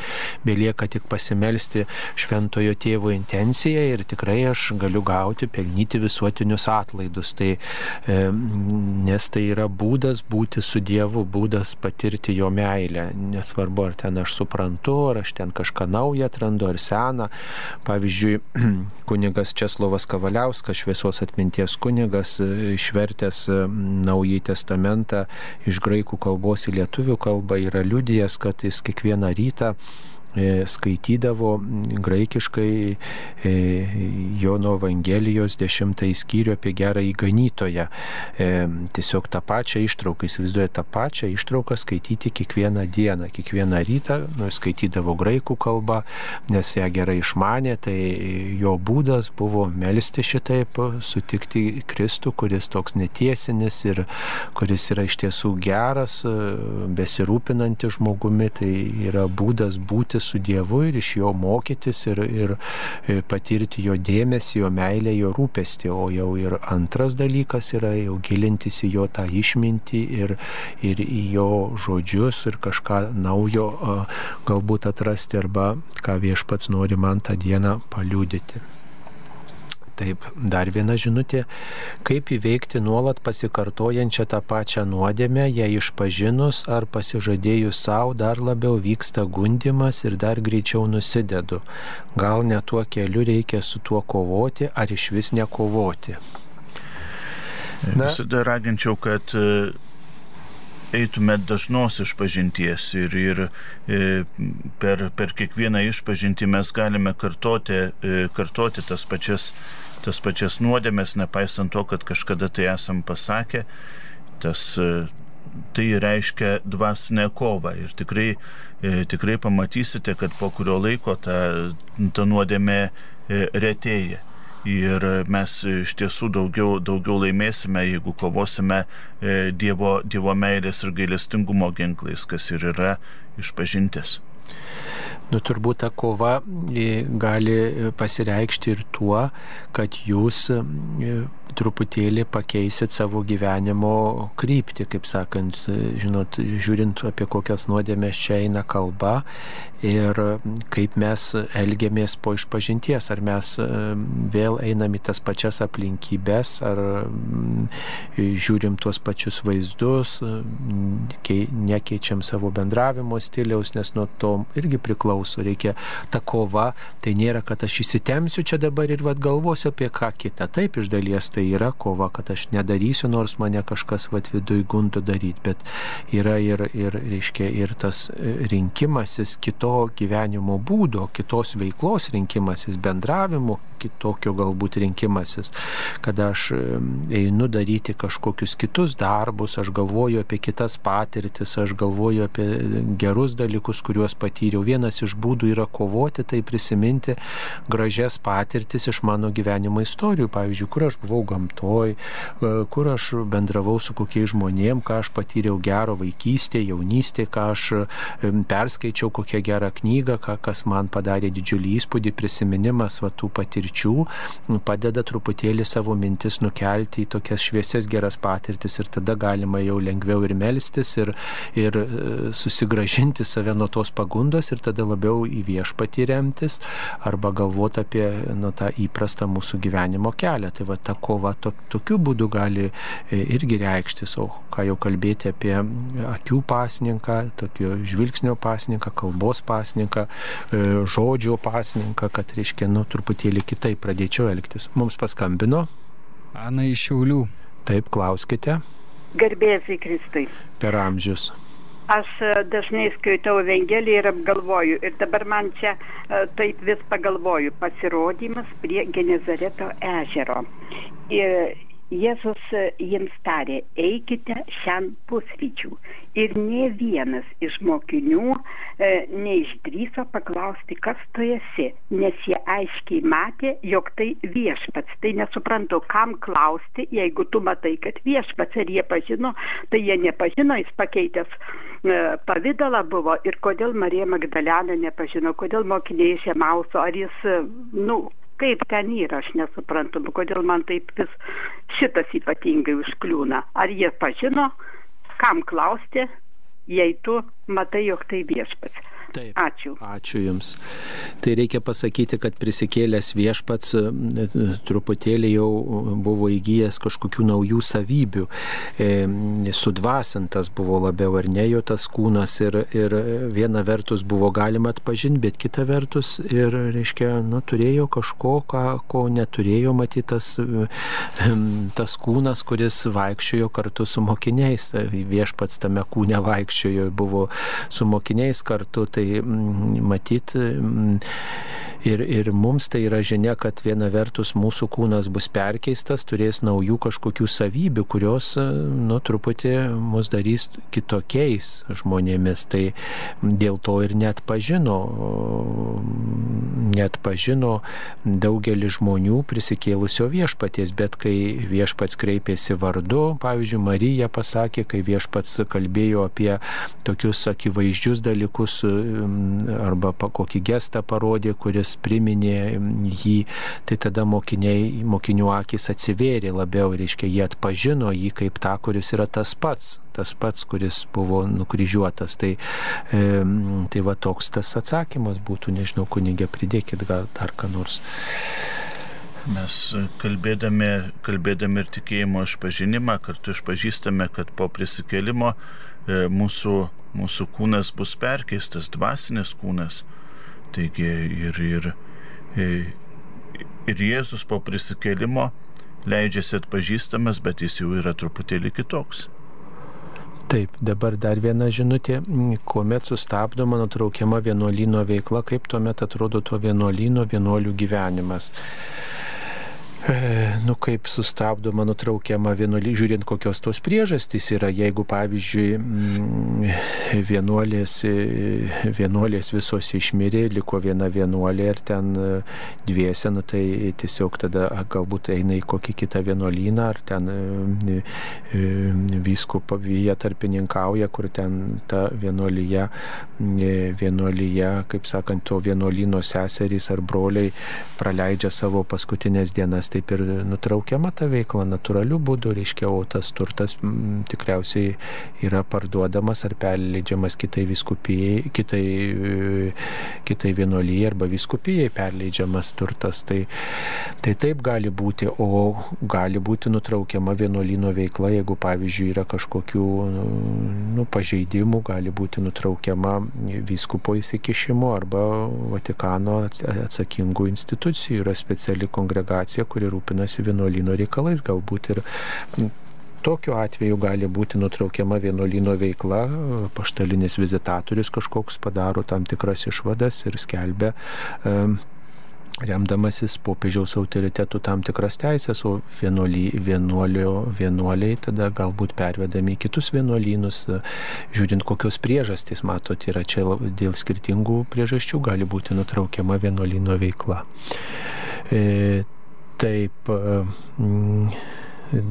belieka tik pasimelsti šventojo šventojo tėvo intenciją ir tikrai aš galiu gauti, pelnyti visuotinius atlaidus. Tai, e, nes tai yra būdas būti su Dievu, būdas patirti jo meilę. Nesvarbu, ar ten aš suprantu, ar aš ten kažką naują atrandu, ar seną. Pavyzdžiui, kunigas Česlovas Kavaliauskas, šviesos atminties kunigas, e, išvertęs e, Naująjį testamentą iš graikų kalbos į lietuvių kalbą, yra liudijęs, kad jis kiekvieną rytą skaitydavo graikiškai e, Jono Evangelijos dešimtąjį skyrių apie gerą įganytoją. E, tiesiog tą pačią ištrauką, įsivaizduoja tą pačią ištrauką skaityti kiekvieną dieną, kiekvieną rytą, nu, skaitydavo graikų kalbą, nes ją gerai išmanė, tai jo būdas buvo melstį šitaip, sutikti Kristų, kuris toks netiesinis ir kuris yra iš tiesų geras, besirūpinantis žmogumi, tai yra būdas būti su Dievu ir iš jo mokytis ir, ir patirti jo dėmesį, jo meilę, jo rūpestį. O jau ir antras dalykas yra jau gilintis į jo tą išmintį ir, ir į jo žodžius ir kažką naujo galbūt atrasti arba ką viešpats nori man tą dieną paliūdyti. Taip, dar viena žinutė, kaip įveikti nuolat pasikartojančią tą pačią nuodėmę, jei išpažinus ar pasižadėjus savo dar labiau vyksta gundimas ir dar greičiau nusidedu. Gal ne tuo keliu reikia su tuo kovoti ar iš vis nekovoti. Na, Visada raginčiau, kad eitume dažnos išpažinties ir, ir e, per, per kiekvieną išpažinti mes galime kartoti, e, kartoti tas pačias tas pačias nuodėmės, nepaisant to, kad kažkada tai esam pasakę, tas, e, tai reiškia dvasinę kovą ir tikrai, tikrai pamatysite, kad po kurio laiko ta, ta nuodėmė retėja. Ir mes iš tiesų daugiau, daugiau laimėsime, jeigu kovosime Dievo, dievo meilės ir gailestingumo ginklais, kas ir yra išpažintis. Nu, turbūt ta kova e, gali pasireikšti ir tuo, kad jūs e, truputėlį pakeisit savo gyvenimo kryptį, kaip sakant, žinot, žiūrint apie kokias nuodėmės čia eina kalba ir kaip mes elgiamės po išpažinties, ar mes e, vėl einam į tas pačias aplinkybės, ar žiūrim tuos pačius vaizdus, nekeičiam savo bendravimo stiliaus, nes nuo to irgi priklauso. Reikia ta kova, tai nėra, kad aš įsitemsiu čia dabar ir vad galvosiu apie ką kitą. Taip, iš dalies tai yra kova, kad aš nedarysiu, nors mane kažkas vad viduje gundo daryti, bet yra ir, ir, reiškia, ir tas rinkimasis kito gyvenimo būdo, kitos veiklos rinkimasis, bendravimo kitokio galbūt rinkimasis, kada aš einu daryti kažkokius kitus darbus, aš galvoju apie kitas patirtis, aš galvoju apie gerus dalykus, kuriuos patyriau. Vienas iš būdų yra kovoti, tai prisiminti gražias patirtis iš mano gyvenimo istorijų. Pavyzdžiui, kur aš buvau gamtoj, e, kur aš bendravau su kokiais žmonėm, ką aš patyriau gero vaikystėje, jaunystėje, ką aš perskaičiau, kokią gerą knygą, ką, kas man padarė didžiulį įspūdį, prisiminimas va, tų patirčių padeda truputėlį savo mintis nukelti į tokias šviesias geras patirtis ir tada galima jau lengviau ir melstis ir, ir e, susigražinti save nuo tos pagundos ir tada labiau į viešpatį remtis arba galvoti apie nu, tą įprastą mūsų gyvenimo kelią. Tai va ta kova va, to, tokiu būdu gali e, irgi reikštis, o ką jau kalbėti apie akių pasninką, tokio žvilgsnio pasninką, kalbos pasninką, e, žodžio pasninką, kad reiškia, nu, truputėlį kitaip pradėčiau elgtis. Mums paskambino. Ana iš Šiaulių. Taip, klauskite. Garbėsiai Kristai. Per amžius. Aš e, dažnai skaitau Evangeliją ir apgalvoju. Ir dabar man čia e, taip vis pagalvoju. Pasirodymas prie Genezareto ežero. Ir Jėzus e, jiems tarė, eikite šiam pusryčių. Ir ne vienas iš mokinių e, neišdryso paklausti, kas tu esi, nes jie aiškiai matė, jog tai viešpats. Tai nesuprantu, kam klausti, jeigu tu matai, kad viešpats ir jie pažino, tai jie nepažino, jis pakeitęs e, pavydalą buvo ir kodėl Marija Magdalena nepažino, kodėl mokiniai iš Emauso, ar jis, e, nu, kaip ten yra, aš nesuprantu, kodėl man taip vis šitas ypatingai užkliūna. Ar jie pažino, kam klausti, jei tu matai, jog tai viešpats. Taip. Ačiū. Ačiū Jums. Tai reikia pasakyti, kad prisikėlęs viešpats truputėlį jau buvo įgyjęs kažkokių naujų savybių. E, sudvasintas buvo labiau ar ne jo tas kūnas ir, ir viena vertus buvo galima atpažinti, bet kita vertus ir, reiškia, nu, turėjo kažko, ką, ko neturėjo matytas tas kūnas, kuris vaikščiojo kartu su mokiniais. Viešpats tame kūne vaikščiojo, buvo su mokiniais kartu. Tai Tai matyt, ir, ir mums tai yra žinia, kad viena vertus mūsų kūnas bus perkeistas, turės naujų kažkokių savybių, kurios, nu, truputį mus darys kitokiais žmonėmis. Tai dėl to ir net pažino, net pažino daugelį žmonių prisikėlusio viešpaties, bet kai viešpats kreipėsi vardu, pavyzdžiui, Marija pasakė, kai viešpats kalbėjo apie tokius akivaizdžius dalykus arba kokį gestą parodė, kuris priminė jį, tai tada mokiniai, mokinių akis atsivėrė labiau, reiškia, jie atpažino jį kaip tą, kuris yra tas pats, tas pats, kuris buvo nukryžiuotas. Tai, e, tai va toks tas atsakymas būtų, nežinau, kunigė, pridėkit gal dar ką nors. Mes kalbėdami, kalbėdami ir tikėjimo išpažinimą, kartu išpažįstame, kad po prisikėlimo e, mūsų, mūsų kūnas bus perkeistas, dvasinis kūnas. Taigi ir, ir, e, ir Jėzus po prisikėlimo leidžiasi atpažįstamas, bet jis jau yra truputėlį kitoks. Taip, dabar dar viena žinutė, kuomet sustabdoma, nutraukiama vienuolino veikla, kaip tuomet atrodo to vienuolino vienuolių gyvenimas. E, nu kaip sustabdoma, nutraukiama vienuolė, žiūrint kokios tos priežastys yra, jeigu pavyzdžiui mm, vienuolės, vienuolės visos išmirė, liko viena vienuolė ir ten e, dviese, nu tai tiesiog tada galbūt eina į kokį kitą vienuolyną ar ten e, vyskupavėje tarpininkauja, kur ten ta vienuolyje, vienuolyje, kaip sakant, to vienuolyno seserys ar broliai praleidžia savo paskutinės dienas taip ir nutraukiama ta veikla natūraliu būdu, reiškia, o tas turtas m, tikriausiai yra parduodamas ar perleidžiamas kitai viskupijai, kitai, kitai vienuolyje arba viskupijai perleidžiamas turtas. Tai, tai taip gali būti, o gali būti nutraukiama vienuolino veikla, jeigu pavyzdžiui yra kažkokių nu, pažeidimų, gali būti nutraukiama vyskupo įsikišimo arba Vatikano atsakingų institucijų. Yra speciali kongregacija, kuri rūpinasi vienuolino reikalais, galbūt ir tokiu atveju gali būti nutraukiama vienuolino veikla, paštalinis vizitatorius kažkoks padaro tam tikras išvadas ir skelbia remdamasis popiežiaus autoritetų tam tikras teisės, o vienuoly, vienuolio, vienuoliai tada galbūt pervedami į kitus vienuolynus, žiūrint kokios priežastys, matot, yra čia dėl skirtingų priežasčių gali būti nutraukiama vienuolino veikla. E, Taip, mm,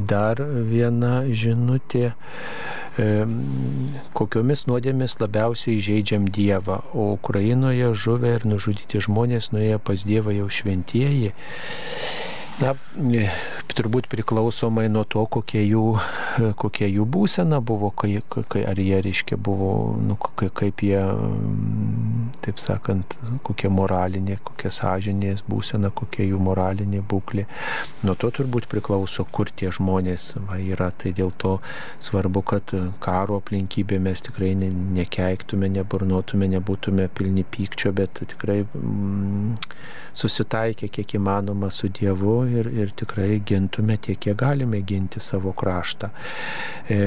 dar viena žinutė. Kokiomis nuodėmis labiausiai žaidžiam Dievą, o Ukrainoje žuvę ir nužudyti žmonės nuėjo pas Dievą jau šventieji. Na, turbūt priklausomai nuo to, kokie jų, kokie jų būsena buvo, kai, kai, ar jie, reiškia, buvo, nu, kaip jie taip sakant, kokia moralinė, kokia sąžinės būsena, kokia jų moralinė būklė. Nuo to turbūt priklauso, kur tie žmonės va, yra. Tai dėl to svarbu, kad karo aplinkybė mes tikrai ne, nekeiktume, neburnotume, nebūtume pilni pykčio, bet tikrai mm, susitaikę kiek įmanoma su Dievu ir, ir tikrai gintume tiek, kiek galime ginti savo kraštą. E,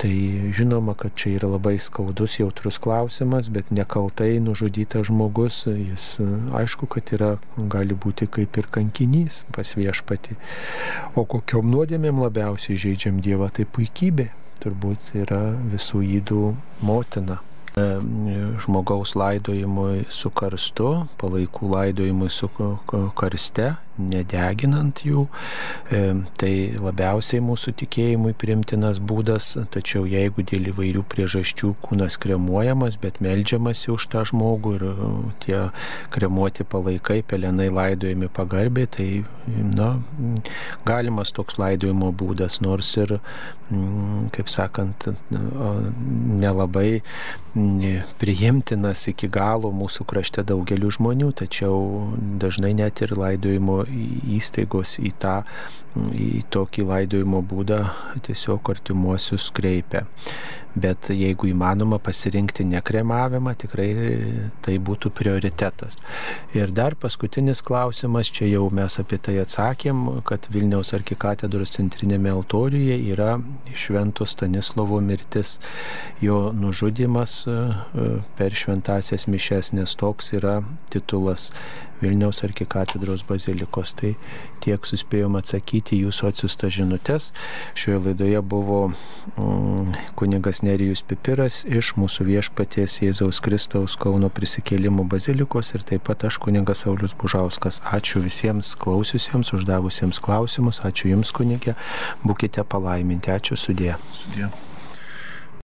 tai žinoma, kad čia yra labai skaudus, jautrus klausimas, bet nekaltai nužudytas žmogus, jis aišku, kad yra, gali būti kaip ir kankinys pas viešpati. O kokiom nuodėmėm labiausiai žaidžiam Dievą, tai puikybė turbūt yra visų įdų motina. E, žmogaus laidojimui su karstu, palaikų laidojimui su karste, nedeginant jų. E, tai labiausiai mūsų tikėjimui primtinas būdas, tačiau jeigu dėl įvairių priežasčių kūnas kremuojamas, bet melžiamasi už tą žmogų ir e, tie kremuoti palaikai, pelenai laidojami pagarbiai, tai na, galimas toks laidojimo būdas, nors ir, kaip sakant, nelabai priimtinas iki galo mūsų krašte daugeliu žmonių, tačiau dažnai net ir laidojimo įstaigos į tą, į tokį laidojimo būdą tiesiog artimuosius kreipia bet jeigu įmanoma pasirinkti nekremavimą, tikrai tai būtų prioritetas. Ir dar paskutinis klausimas, čia jau mes apie tai atsakėm, kad Vilniaus arkikatedros centrinėme altoriuje yra Švento Stanislovo mirtis, jo nužudimas e, per šventasias mišes, nes toks yra titulas Vilniaus arkikatedros bazilikos. Tai tiek suspėjom atsakyti jūsų atsiustas žinutės. Šioje laidoje buvo mm, kunigas Nerijus Pipiras iš mūsų viešpaties Jėzaus Kristaus Kauno prisikėlimų bazilikos ir taip pat aš kunigas Saulis Bužauskas. Ačiū visiems klausiusiems, uždavusiems klausimus, ačiū Jums kunigė, būkite palaiminti, ačiū sudė. Sudė.